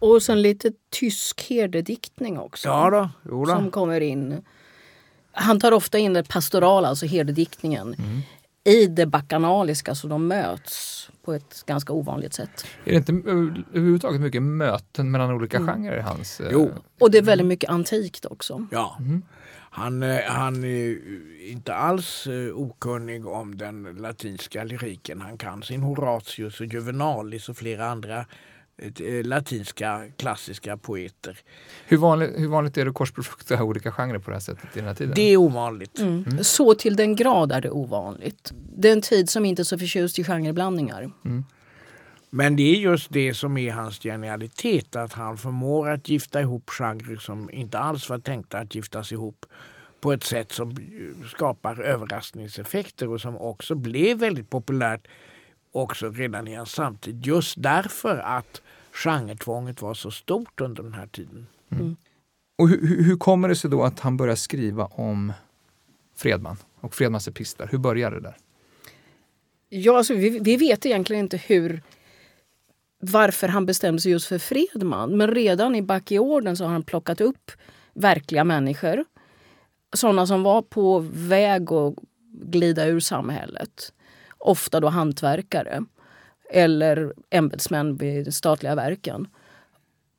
Och sen lite tysk herdediktning också. Ja då, jo då. Som kommer in. Han tar ofta in det pastorala, alltså herdediktningen, mm. I det bakanaliska så de möts på ett ganska ovanligt sätt. Är det inte överhuvudtaget mycket möten mellan olika mm. genrer i hans... Jo. Eh, och det är väldigt mycket antikt också. Ja. Mm. Han, han är inte alls okunnig om den latinska lyriken. Han kan sin Horatius och Juvenalis och flera andra eh, latinska klassiska poeter. Hur vanligt, hur vanligt är det att korsbefrukta olika genrer på det här sättet i den här tiden? Det är ovanligt. Mm. Mm. Så till den grad är det ovanligt. Det är en tid som inte är så förtjust i genreblandningar. Mm. Men det är just det som är hans genialitet, att han förmår att gifta ihop genrer som inte alls var tänkta att giftas ihop på ett sätt som skapar överraskningseffekter och som också blev väldigt populärt också redan i hans samtid. Just därför att genretvånget var så stort under den här tiden. Mm. Och hur, hur, kommer det sig då att han börjar skriva om Fredman och Fredmans epistlar? Hur började det där? Ja, alltså, vi, vi vet egentligen inte hur varför han bestämde sig just för Fredman. Men redan i Bacchiorden så har han plockat upp verkliga människor. Sådana som var på väg att glida ur samhället. Ofta då hantverkare eller ämbetsmän vid statliga verken.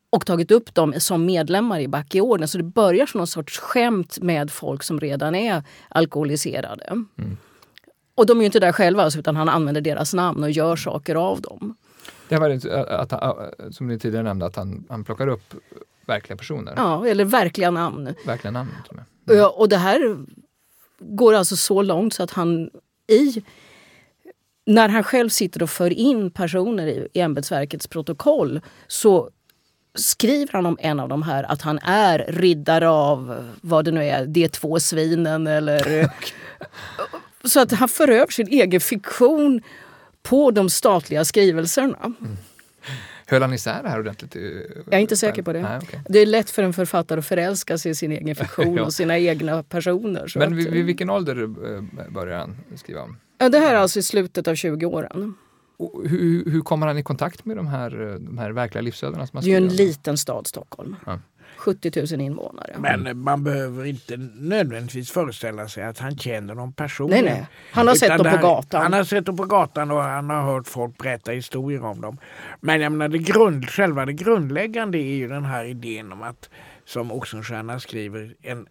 Och tagit upp dem som medlemmar i Bacchiorden. Så det börjar som någon sorts skämt med folk som redan är alkoholiserade. Mm. Och de är ju inte där själva, utan han använder deras namn och gör saker av dem. Det var att, att, som ni tidigare nämnde, att han, han plockar upp verkliga personer. Ja, eller verkliga namn. Verkliga namn. Mm. Och det här går alltså så långt så att han i när han själv sitter och för in personer i, i ämbetsverkets protokoll så skriver han om en av de här att han är riddare av vad det nu är, de två svinen eller... så att han för över sin egen fiktion på de statliga skrivelserna. Mm. Höll han isär det här ordentligt? Jag är inte säker på det. Nej, okay. Det är lätt för en författare att förälska sig i sin egen fiktion ja. och sina egna personer. Men vid, vid, vilken ålder eh, börjar han skriva om? Ja, det här är alltså i slutet av 20-åren. Hur, hur, kommer han i kontakt med de här, de här verkliga livsödena? det är ju en liten stad, Stockholm. Ja. 70 000 invånare. Men man behöver inte nödvändigtvis föreställa sig att han känner dem personligen. Nej, nej. Han har sett dem på gatan. Han har sett dem på gatan och han har hört folk berätta historier om dem. Men jag menar, det grund, själva det grundläggande är ju den här idén om att, som Oxenstierna skriver, en,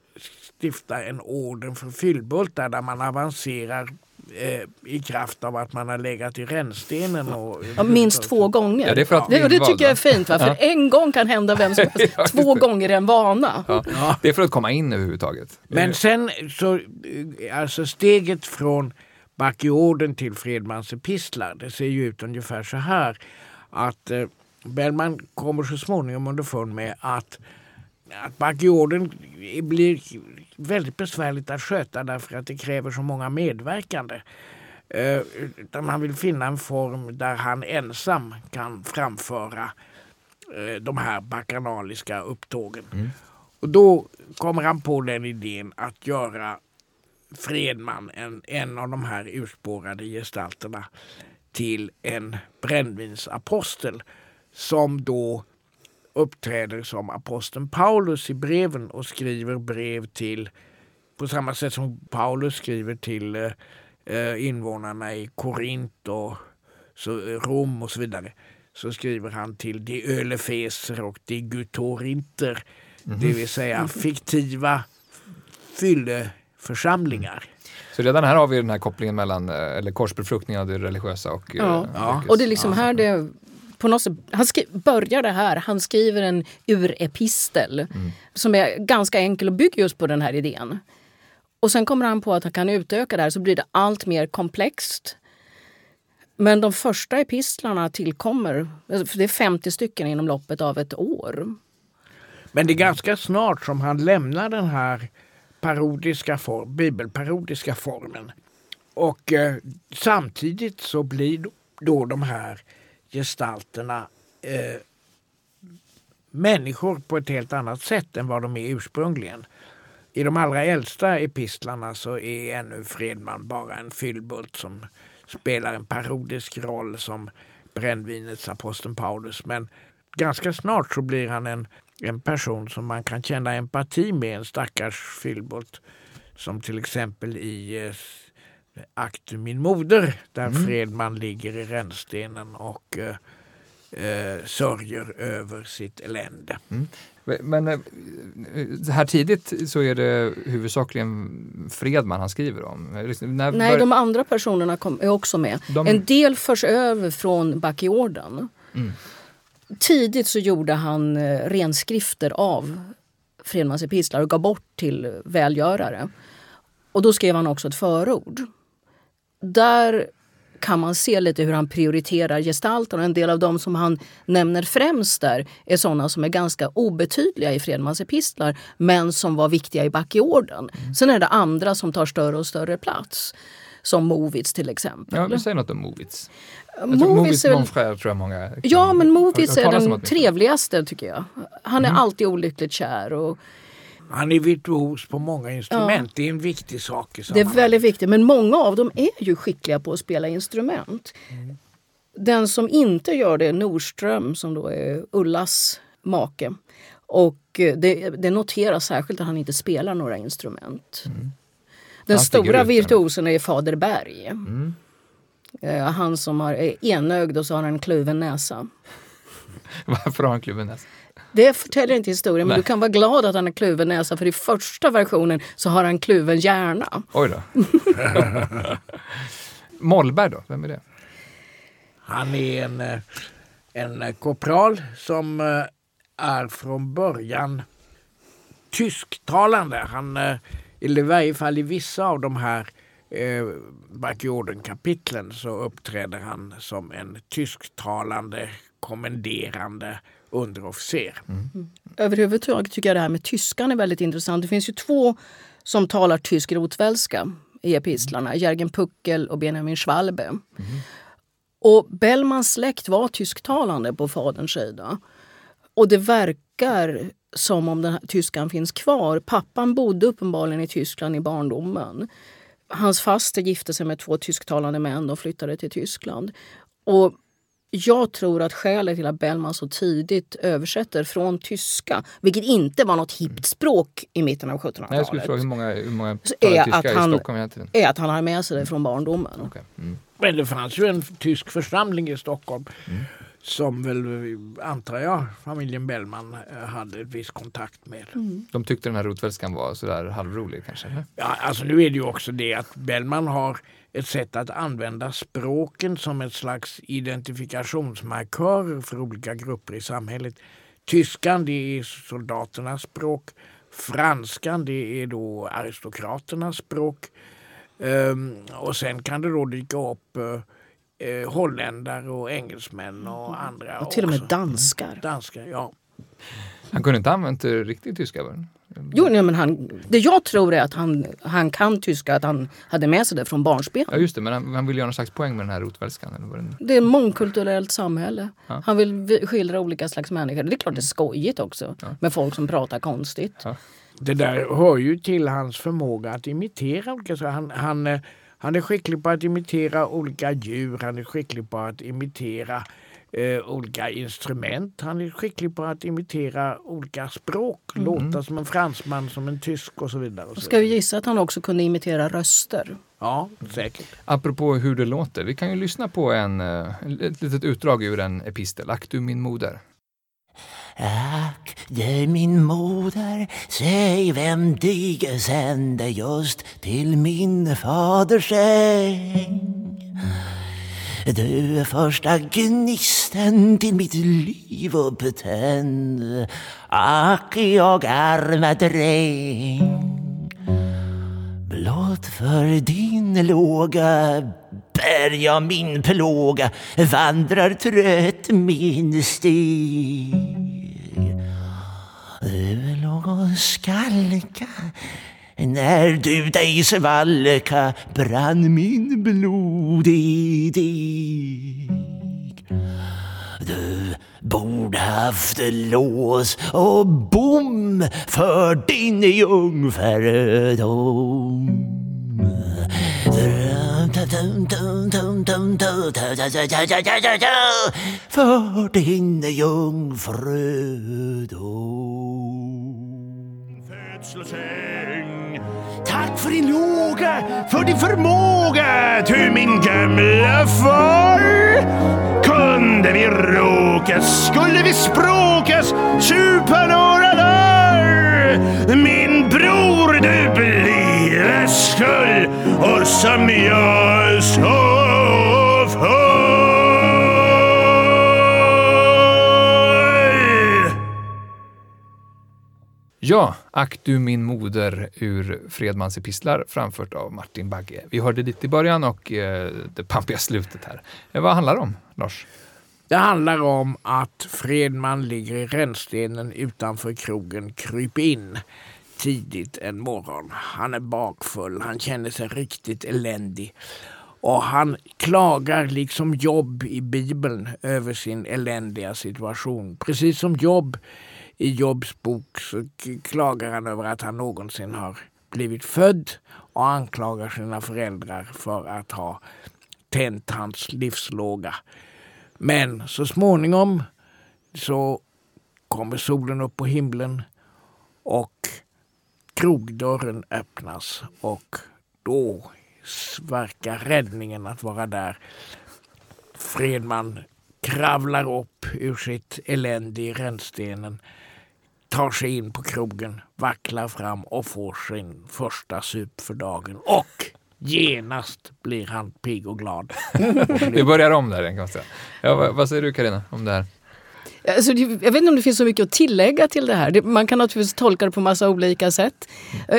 stifta en orden för fyllbultar där man avancerar eh, i kraft av att man har legat i rännstenen. Och, ja, minst två gånger. Ja, det, ja. det, det tycker jag är fint. Va? För ja. en gång kan hända vem som helst. två gånger är en vana. Ja. Det är för att komma in överhuvudtaget. Men sen så, alltså steget från Bacchiorden till Fredmans epistlar, det ser ju ut ungefär så här. Att eh, Bellman kommer så småningom underfund med att att Bacchiorden blir väldigt besvärligt att sköta därför att det kräver så många medverkande. Uh, utan man vill finna en form där han ensam kan framföra uh, de här bakanaliska upptågen. Mm. Och då kommer han på den idén att göra Fredman, en, en av de här urspårade gestalterna, till en brännvinsapostel som då uppträder som aposteln Paulus i breven och skriver brev till på samma sätt som Paulus skriver till eh, eh invånarna i Korint och så, eh, Rom och så vidare. Så skriver han till de ölefeser och de gutorinter. Mm. Det vill säga fiktiva fylleförsamlingar. Så redan här har vi den här kopplingen mellan, eller korsbefruktningen av det religiösa och... Ja, ja. och det är liksom här det på något sätt, han skri, börjar det här, han skriver en urepistel mm. som är ganska enkel och bygger just på den här idén. Och sen kommer han på att han kan utöka det här så blir det allt mer komplext. Men de första epistlarna tillkommer, för det är 50 stycken inom loppet av ett år. Men det är ganska snart som han lämnar den här parodiska form, bibelparodiska formen. Och eh, samtidigt så blir då de här gestalterna eh, människor på ett helt annat sätt än vad de är ursprungligen. I de allra äldsta epistlarna så är ännu Fredman bara en fyllbult som spelar en parodisk roll som brännvinets aposteln Paulus. Men ganska snart så blir han en, en person som man kan känna empati med, en stackars fyllbult. Som till exempel i eh, eh, Akt min moder där mm. Fredman ligger i rännstenen och eh, eh, sörjer över sitt elände. Mm. Men eh, här tidigt så är det huvudsakligen Fredman han skriver om? När Nej, de andra personerna kom, är också med. De... En del förs över från Backyorden. Mm. Tidigt så gjorde han eh, renskrifter av Fredmans epistlar och gav bort till välgörare. Och då skrev han också ett förord. Där kan man se lite hur han prioriterar gestalterna. En del av dem som han nämner främst där är sådana som är ganska obetydliga i Fredmans epistlar men som var viktiga i Backyorden. Mm. Sen är det andra som tar större och större plats. Som Movits till exempel. Ja, men säg något om Movits. Movits är Monfrère tror jag många Ja, men Movits är den trevligaste tycker jag. Han är mm. alltid olyckligt kär. Och, han är virtuos på många instrument. Ja. Det är en viktig sak i Det är väldigt viktigt. Men många av dem är ju skickliga på att spela instrument. Mm. Den som inte gör det är Nordström som då är Ullas make. Och eh, det, det noteras särskilt att han inte spelar några instrument. Mm. Den han stora virtuosen är Fader Berg. Mm. Eh, han som har, är enögd och så har han en kluven näsa. Varför har han kluven näsa? Det förtäljer inte historien, men du kan vara glad att han har kluven näsa för i första versionen så har han kluven hjärna. Oj då. Mollberg då, vem är det? Han är en, eh, en korpral som eh, är från början tysktalande. Han, eh, i varje fall i vissa av de här eh, Backyorden-kapitlen så uppträder han som en tysktalande kommenderande underofficer. Mm. Överhuvudtaget tycker jag det här med tyskan är väldigt intressant. Det finns ju två som talar tysk rotvälska i epistlarna. Jörgen Puckel och Benjamin Schwalbe. Mm. Och Bellmans släkt var tysktalande på faderns sida. Och det verkar som om den här tyskan finns kvar. Pappan bodde uppenbarligen i Tyskland i barndomen. Hans faster gifte sig med två tysktalande män och flyttade till Tyskland. Och jag tror att skälet till att Bellman så tidigt översätter från tyska, vilket inte var något hippt språk i mitten av 1700-talet. Jag skulle fråga hur många, hur många är tyska att han, i Stockholm egentligen? Är att han har med sig det från barndomen. Okay. Mm. Men det fanns ju en tysk församling i Stockholm mm. Som väl, antar jag, familjen Bellman eh, hade ett viss kontakt med. Mm. De tyckte den här rotvälskan var sådär halvrolig kanske? Ja, alltså nu är det ju också det att Bellman har ett sätt att använda språken som ett slags identifikationsmarkörer för olika grupper i samhället. Tyskan det är soldaternas språk. Franskan det är då aristokraternas språk. Um, och sen kan det då dyka upp uh, uh, holländare och engelsmän och mm. andra. Och till och med danskar. Danskar, ja. Han kunde inte använt riktig tyska? Väl? Jo, nej, men han, det jag tror är att han, han kan tyska, att han hade med sig det från barnsben. Ja just det, men han, han vill göra någon slags poäng med den här rotvälskan? Eller Det är ett mångkulturellt samhälle. Ja. Han vill skildra olika slags människor. Det är klart det är skojigt också ja. med folk som pratar konstigt. Ja. Det där hör ju till hans förmåga att imitera olika han, han, eh, han är skicklig på att imitera olika djur, han är skicklig på att imitera eh, olika instrument. Han är skicklig på att imitera olika språk, mm. låta som en fransman, som en tysk och så vidare. Och så Ska vi gissa att han också kunde imitera röster? Ja, säkert. Apropå hur det låter, vi kan ju lyssna på en, eh, ett litet utdrag ur en epistel, du min moder. Ack, du min moder, säg vem dig sände just till min faders säng. Du är första gnisten till mitt liv upptänd. Ack, jag arma dräng Blott för din låga bär jag min plåga Vandrar trött min stig. Du låg och skalka när du dig svalka brann min blod i dig. Du borde haft lås och bom för din jungfrudom. För din jungfrudom. födslosäng Tack för din låga, för din förmåga Ty min gamla far. Kunde vi råkas, skulle vi språkas Supa några dagar Min bror du blive skull Och som jag så full Ja, Ack du min moder ur Fredmans epistlar framfört av Martin Bagge. Vi hörde lite i början och eh, det pampiga slutet här. Eh, vad handlar det om, Lars? Det handlar om att Fredman ligger i rännstenen utanför krogen Kryp in tidigt en morgon. Han är bakfull, han känner sig riktigt eländig. Och han klagar liksom Jobb i Bibeln över sin eländiga situation. Precis som Jobb i Jobs bok så klagar han över att han någonsin har blivit född och anklagar sina föräldrar för att ha tänt hans livslåga. Men så småningom så kommer solen upp på himlen och krogdörren öppnas och då verkar räddningen att vara där. Fredman kravlar upp ur sitt elände i rännstenen, tar sig in på krogen, vacklar fram och får sin första sup för dagen. Och genast blir han pigg och glad. Vi börjar om där. Ja, vad, vad säger du, Karina om det här? Alltså, jag vet inte om det finns så mycket att tillägga till det här. Man kan naturligtvis tolka det på massa olika sätt. Eh,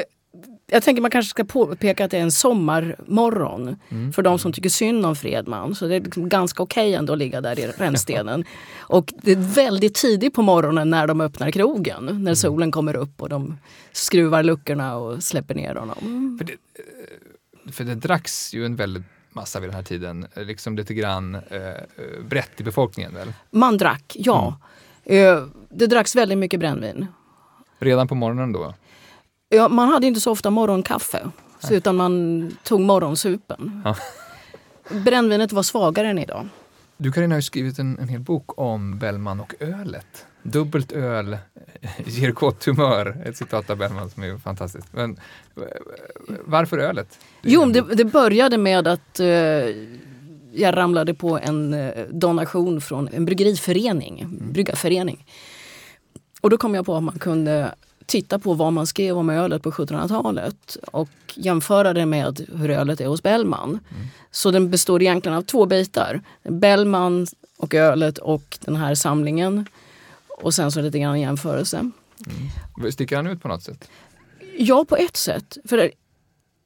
Jag tänker man kanske ska påpeka att det är en sommarmorgon för de som tycker synd om Fredman. Så det är liksom ganska okej ändå att ligga där i rännstenen. och det är väldigt tidigt på morgonen när de öppnar krogen. När solen kommer upp och de skruvar luckorna och släpper ner honom. För det, eh, för det dracks ju en väldigt massa vid den här tiden, eh, liksom lite grann eh, eh, brett i befolkningen väl? Man drack, ja. Eh, Det dracks väldigt mycket brännvin. Redan på morgonen då? Ja, man hade inte så ofta morgonkaffe, så utan man tog morgonsupen. Ja. Brännvinet var svagare än idag. Du Carina har ju skrivit en, en hel bok om Bellman och ölet. Dubbelt öl ger gott humör, ett citat av Bellman som är fantastiskt. Men eh, varför ölet? Jo, det, det började med att eh, jag ramlade på en eh, donation från en bryggeriförening, Mm. bryggarförening. Och då kom jag på att man kunde titta på vad man skrev om ölet på 1700-talet och jämföra det med hur ölet är hos Bellman. Mm. Så den består egentligen av två bitar. Bellman och ölet och den här samlingen. Och sen så lite grann jämförelse. Sticker han ut på något sätt? Ja, på ett sätt. För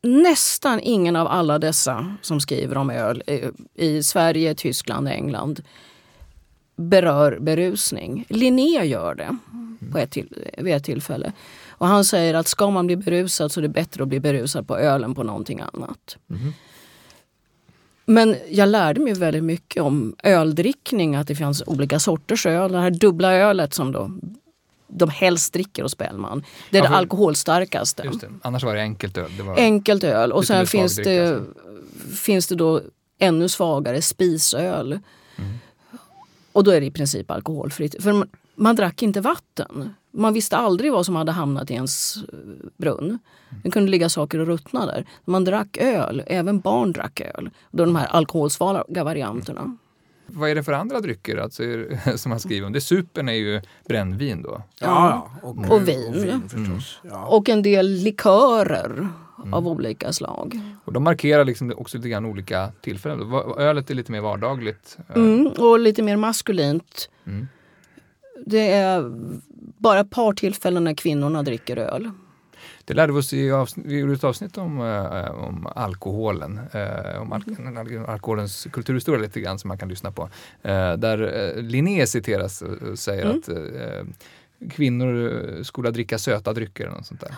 nästan ingen av alla dessa som skriver om öl eh, i Sverige, Tyskland, England berör berusning. Linné gör det på ett till, vid ett tillfälle. Och han säger att ska man bli berusad så är det bättre att bli berusad på öl än på någonting annat. Men jag lärde mig väldigt mycket om öldrickning, att det fanns olika sorters öl. Det här dubbla ölet som då de helst dricker hos Bellman. Det är Ja, det alkoholstarkaste. Just det. Annars var det enkelt öl. Det var, Enkelt öl. Och sen finns det, svagdrick, finns det då ännu svagare spisöl. Mm. Och då är det i princip alkoholfritt. För man, man drack inte vatten. Man visste aldrig vad som hade hamnat i ens eh, brunn. Det kunde ligga saker och ruttna där. Man drack öl, även barn drack öl. Då de här alkoholsvaga varianterna. Vad är det för andra drycker alltså, som han skriver om? Det supen är ju brännvin då. Ja, ja. Och vin. förstås. Ja. Och en del likörer. av olika slag. Och de markerar liksom också lite grann olika tillfällen. Ölet är lite mer vardagligt. eh, Mm, och lite mer maskulint. Mm. Det är bara ett par tillfällen när kvinnorna dricker öl. Det lärde vi oss i avsnitt, vi gjorde ett avsnitt om, eh, om alkoholen, eh, om al al- alkoholens kulturhistoria lite grann som man kan lyssna på. Eh, där Linné citeras och säger Mm. att kvinnor skola dricka söta drycker eller något sånt där.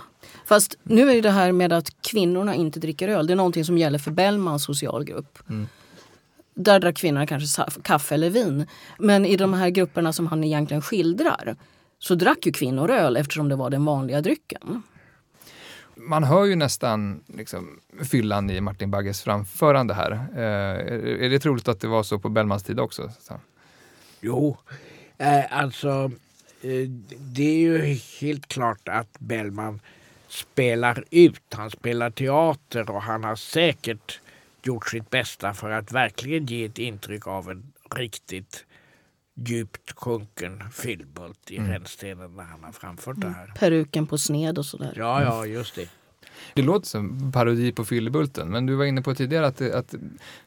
Fast nu är det här med att kvinnorna inte dricker öl, det är någonting som gäller för Bellmans socialgrupp. Mm. Där drack kvinnorna kanske kaffe eller vin. Men i de här grupperna som han egentligen skildrar så drack ju kvinnor öl eftersom det var den vanliga drycken. Man hör ju nästan liksom, fyllan i Martin Bagges framförande här. Eh, är, det troligt att det var så på Bellmans tid också? Så. Jo, eh, alltså eh, det är ju helt klart att Bellman spelar ut. Han spelar teater och han har säkert gjort sitt bästa för att verkligen ge ett intryck av en riktigt djupt sjunken fyllbult i rännstenen när han har framfört det här. Peruken på sned och sådär. Ja, ja, just det. Det låter som parodi på Fyllebulten, men du var inne på tidigare att det, att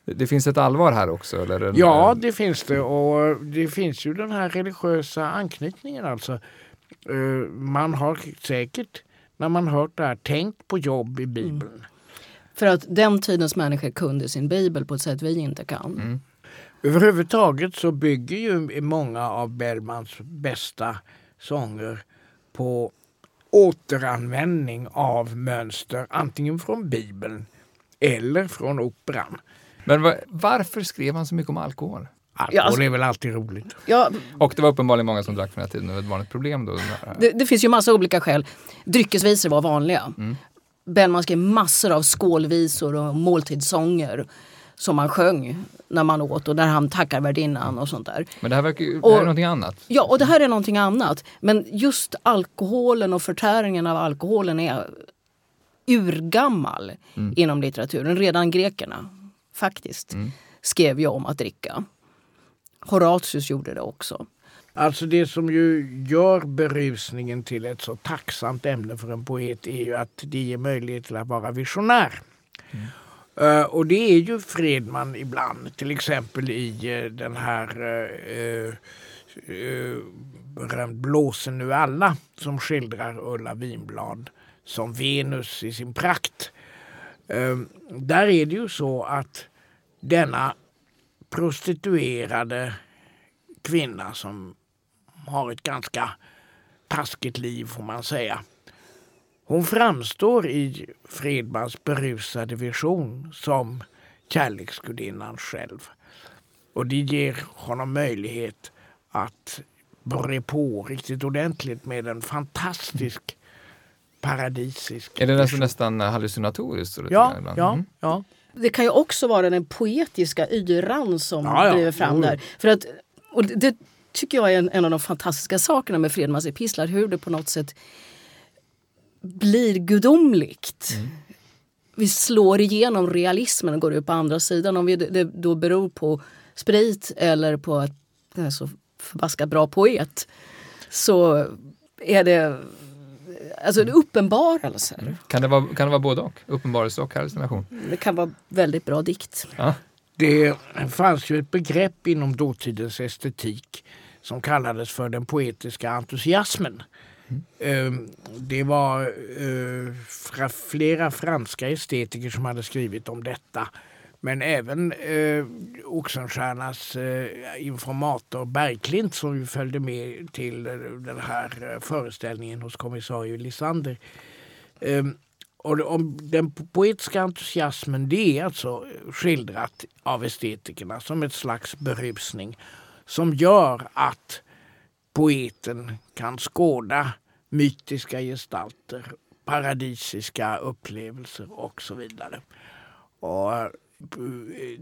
det finns ett allvar här också? Eller Ja, det finns det. Och det finns ju den här religiösa anknytningen alltså. Eh, Man har säkert, när man hört det här, tänkt på jobb i Bibeln. För att den tidens människor kunde sin bibel på ett sätt vi inte kan. Mm. Överhuvudtaget så bygger ju många av Bellmans bästa sånger på återanvändning av mönster antingen från Bibeln eller från operan. Men va, varför skrev han så mycket om alkohol? Alkohol Ja, alltså- är väl alltid roligt. Ja, Och det var uppenbarligen många som drack på den här tiden, det var ett vanligt problem då. det, det finns ju massa olika skäl. Dryckesvisor var vanliga. Bellman skrev massor av skålvisor och måltidssånger som man sjöng när man åt och där han tackar värdinnan och sånt där. Men det här verkar ju, det Och- här är någonting annat. Ja, och det här är någonting annat. Men just alkoholen och förtäringen av alkoholen är urgammal inom litteraturen. Redan grekerna faktiskt skrev ju om att dricka. Horatius gjorde det också. Alltså det som ju gör berusningen till ett så tacksamt ämne för en poet är ju att det ger möjlighet till att vara visionär. Eh, och det är ju Fredman ibland, till exempel i uh, den här uh, uh, Blåsen nu alla som skildrar Ulla Vinblad som Venus i sin prakt. Där är det ju så att denna prostituerade kvinna som har ett ganska taskigt liv får man säga. Hon framstår i Fredmans berusade vision som kärleksgudinnan själv. Och det ger honom möjlighet att bre på riktigt ordentligt med en fantastisk paradisisk Är det nästan, vision. nästan hallucinatoriskt? Ja, ibland? ja, Mm. ja. Det kan ju också vara den poetiska yran som Ja, ja. driver fram där. För att, och det, det tycker jag är en, en av de fantastiska sakerna med Fredmans epistlar. Hur det på något sätt blir gudomligt. Vi slår igenom realismen och går ut på andra sidan. Om vi, det då beror på sprit eller på att det är så förbaskat bra poet så är det alltså en uppenbarelse. Kan, det vara, kan det vara både och? Uppenbarelse och hallucination? Det kan vara väldigt bra dikt. Ja. Det fanns ju ett begrepp inom dåtidens estetik som kallades för den poetiska entusiasmen. Mm. Det var eh, flera franska estetiker som hade skrivit om detta. Men även eh, Oxenstiernas eh, informator Bergklint som ju följde med till den här eh, föreställningen hos kommissarie Lisander. Eh, och om den poetiska entusiasmen det är alltså skildrat av estetikerna som ett slags berusning som gör att poeten kan skåda mytiska gestalter, paradisiska upplevelser och så vidare. Och eh,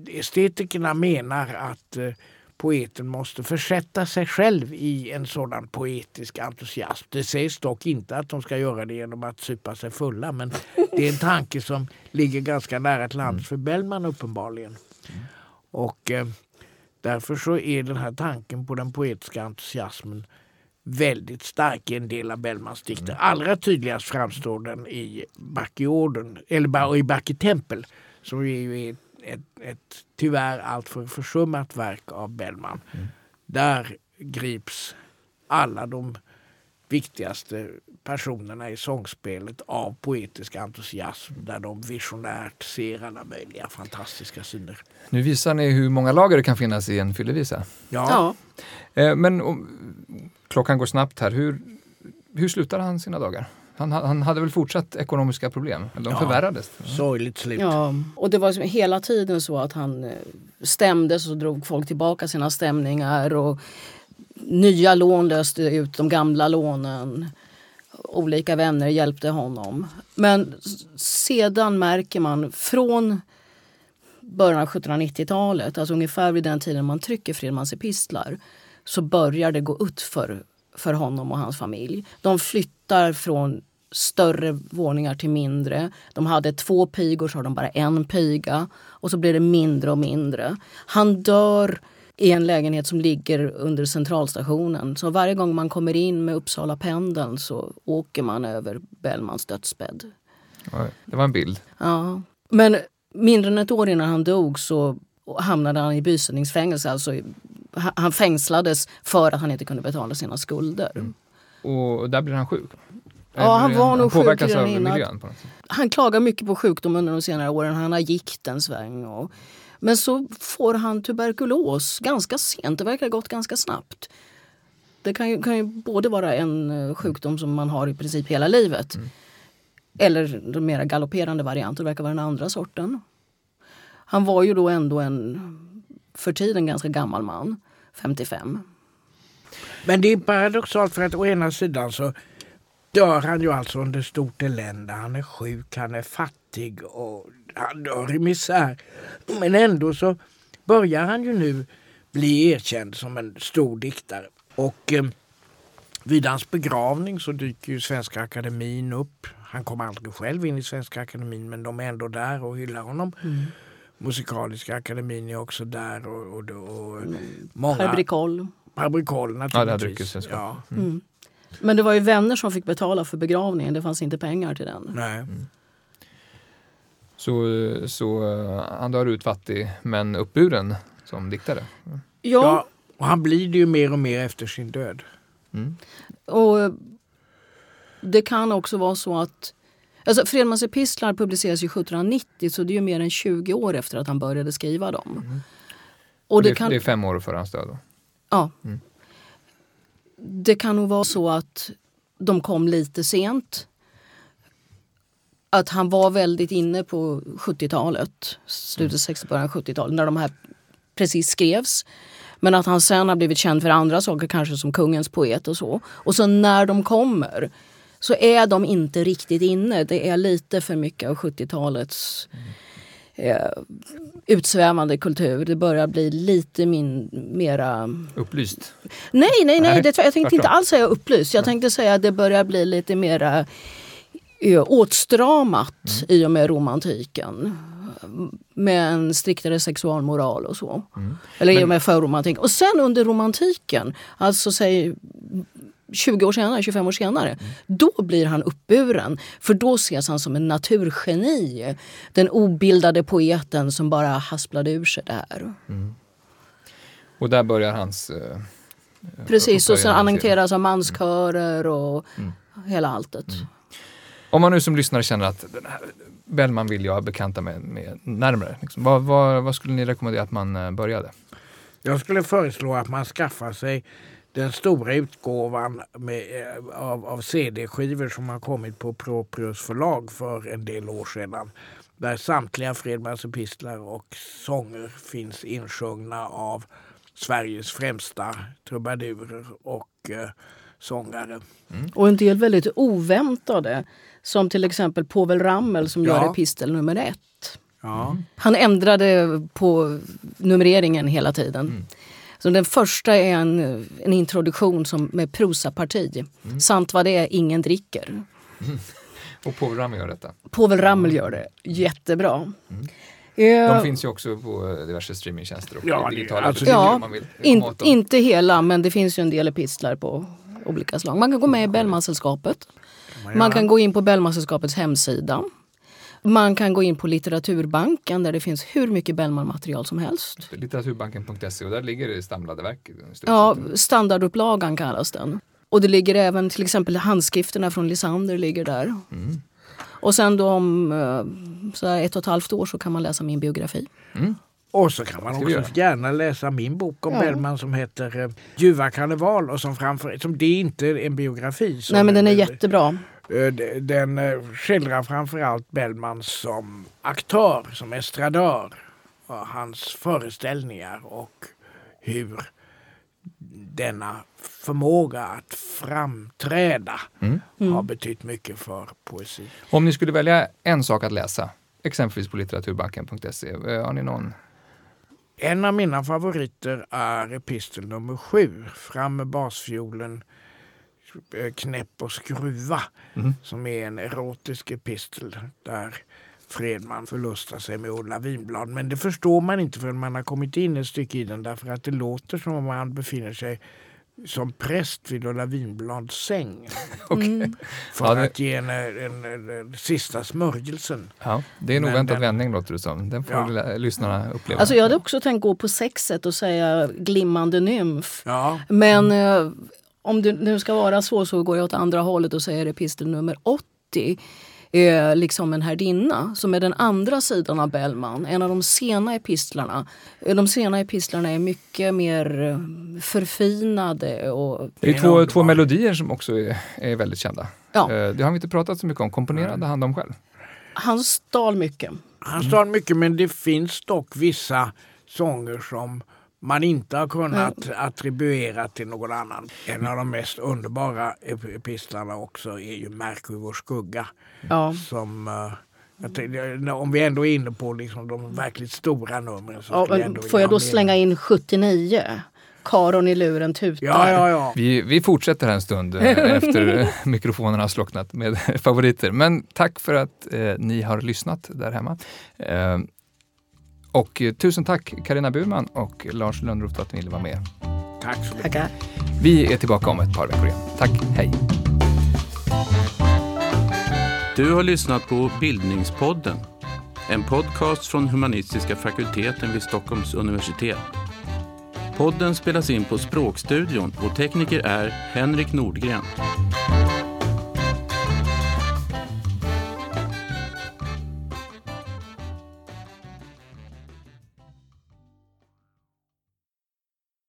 estetikerna menar att eh, poeten måste försätta sig själv i en sådan poetisk entusiasm. Det sägs dock inte att de ska göra det genom att supa sig fulla men det är en tanke som ligger ganska nära till hands för Bellman uppenbarligen. Och eh, därför så är den här tanken på den poetiska entusiasmen väldigt stark i en del av Bellmans dikter. Allra tydligast framstår den i Bacchiorden, eller i Backitempel som ju är ett, ett, ett tyvärr alltför försummat verk av Bellman. Där grips alla de viktigaste personerna i sångspelet av poetisk entusiasm där de visionärt ser alla möjliga fantastiska syner. Nu visar ni hur många lager det kan finnas i en fyllevisa. Ja. Eh, men klockan går snabbt här. Hur, hur slutar han sina dagar? Han, han hade väl fortsatt ekonomiska problem? Eller de Ja. förvärrades? Sorgligt slut. Ja, och det var som hela tiden så att han eh, stämdes och drog folk tillbaka sina stämningar och nya lån löste ut de gamla lånen. Olika vänner hjälpte honom. Men sedan märker man från början av 1790-talet, alltså ungefär vid den tiden man trycker Fredmans epistlar, så börjar det gå ut för, för honom och hans familj. De flyttar från större våningar till mindre. De hade två pigor, så har de bara en piga. Och så blir det mindre och mindre. Han dör i en lägenhet som ligger under centralstationen. Så varje gång man kommer in med Uppsala pendeln så åker man över Bellmans dödsbädd. Det var en bild. Ja. Men mindre än ett år innan han dog så hamnade han i bysättningsfängelse. Alltså, han- han fängslades för att han inte kunde betala sina skulder. Och där blir han sjuk? Ja, han var nog sjuk påverkas redan innan. Han klagar mycket på sjukdom under de senare åren. Han har gikt en sväng. Och, men så får han tuberkulos ganska sent. Det verkar ha gått ganska snabbt. Det kan ju, kan ju både vara en eh, sjukdom som man har i princip hela livet. Eller den mer galopperande varianten. Det verkar vara den andra sorten. Han var ju då ändå en för tiden ganska gammal man. 55. Men det är paradoxalt för att å ena sidan så dör han ju alltså under stort elände. Han är sjuk, han är fattig och han dör i misär. Men ändå så börjar han ju nu bli erkänd som en stor diktare. Och eh, vid hans begravning så dyker ju Svenska Akademin upp. Han kommer aldrig själv in i Svenska Akademin men de är ändå där och hyllar honom. Musikaliska akademin är också där och, och, och många... Fabrikoll. Fabrikoll Ja, det naturligtvis. Ja, Mm. Men det var ju vänner som fick betala för begravningen. Det fanns inte pengar till den. nej. Så, så eh, han dör ut fattig men uppburen som diktare. Ja, Ja, och han blir det ju mer och mer efter sin död. och eh, det kan också vara så att Alltså Fredmans epistlar publiceras ju 1790 så det är ju mer än 20 år efter att han började skriva dem. Och Och det det, kan, det är fem år före hans död. Ja. Mm. det kan nog vara så att de kom lite sent. Att han var väldigt inne på 70-talet, slutet 60 början 70-talet, när de här precis skrevs. Men att han sen har blivit känd för andra saker, kanske som kungens poet och så. Och så när de kommer så är de inte riktigt inne. Det är lite för mycket av 70-talets eh, utsvävande kultur. Det börjar bli lite min, mera... Upplyst. Nej, nej, nej. Det, jag tänkte inte alls säga upplyst. Jag tänkte säga att det börjar bli lite mera eh, åtstramat i och med romantiken. Med en striktare sexualmoral och så. Eller i och med förromantiken. Och sen under romantiken, alltså säg 20 år senare, 25 år senare, då blir han uppburen. För då ses han som en naturgeni. Den obildade poeten som bara hasplade ur sig det här. Och där börjar hans... Eh, Precis, och sen annekteras av manskörer och hela alltet. Om man nu som lyssnare känner att den här Bellman vill jag bekanta mig med närmare. Liksom, vad, vad, vad skulle ni rekommendera att man eh, började? Jag skulle föreslå att man skaffar sig den stora utgåvan med, eh, av, av CD-skivor som har kommit på Proprius förlag för en del år sedan. Där samtliga Fredmans epistlar och sånger finns insjungna av Sveriges främsta trubadurer och eh, sångare. Och en del väldigt oväntade. Som till exempel Povel Ramel som Ja. gör epistel nummer ett. Ja. Han ändrade på numreringen hela tiden. Så den första är en, en introduktion som, med prosaparti. Sant vad det är, ingen dricker. Och Povel Ramel gör detta. Povel Ramel gör det jättebra. De Eh, finns ju också på diverse streamingtjänster och Ja, digitala alltså- Ja, man vill in, inte hela men det finns ju en del epistlar på olika slag. Man kan gå med i Bellmansällskapet. Man kan gå in på Bellmansällskapets hemsida. Man kan gå in på Litteraturbanken där det finns hur mycket Bellman-material som helst. Litteraturbanken.se och där ligger det samlade verk. Ja, standardupplagan kallas den. Och det ligger även till exempel handskrifterna från Lisander ligger där. Mm. Och sen då om eh, så här ett och ett halvt år så kan man läsa min biografi. Mm. Och så kan man också göra? gärna läsa min bok om Ja. Bellman som heter eh, Ljuva karneval och som framför som det är inte en biografi. Nej men den är eh, jättebra. Eh, Den eh, skildrar framförallt Bellman som aktör, som estradör. och Hans föreställningar och hur denna förmåga att framträda Mm. har betytt mycket för poesi. Om ni skulle välja en sak att läsa, exempelvis på litteraturbanken.se, eh, har ni någon? En av mina favoriter är epistel nummer sju, Fram med basfiolen, knäpp och skruva, Mhm. som är en erotisk epistel där Fredman förlustar sig med Ulla Vinblad. Men det förstår man inte förrän man har kommit in ett stycke i den därför att det låter som om han befinner sig som präst vid Ulla Vinblads säng. Mm. För Ja, det- att ge en, en, en, en sista smörjelsen. Ja, det är en oväntad den- vändning låter det som. Den får Ja. lyssnarna uppleva. Alltså jag hade också tänkt gå på sexet och säga glimmande nymf. Ja, Men eh, om det nu ska vara så så går jag åt andra hållet och säger epistel nummer 80. Eh, liksom en härdinna som är den andra sidan av Bellman. En av de sena epistlarna. De sena epistlarna är mycket mer eh, förfinade. Och, det är två, två melodier som också är, är väldigt kända. ja, Eh, Det har vi inte pratat så mycket om. Komponerade han dem själv? han stal mycket. Han stal mycket men det finns dock vissa sånger som man inte har kunnat attribuera till någon annan. En av de mest underbara ep- epistlarna också är ju Märk vår skugga. Ja. Som, eh, jag tänkte, om vi ändå är inne på liksom de verkligt stora numren. Så Ja, ändå får jag då slänga in 79? Karon i luren tutar. Ja, ja, ja. Vi, vi fortsätter här en stund eh, efter mikrofonerna har slocknat med favoriter. Men tack för att eh, ni har lyssnat där hemma. Eh, och eh, tusen tack Karina Burman och Lars Lönnroth för att ni ville vara med. Tack så mycket. Tackar. Vi är tillbaka om ett par veckor igen. Tack, hej! Du har lyssnat på Bildningspodden, en podcast från humanistiska fakulteten vid Stockholms universitet. Podden spelas in på Språkstudion och tekniker är Henrik Nordgren.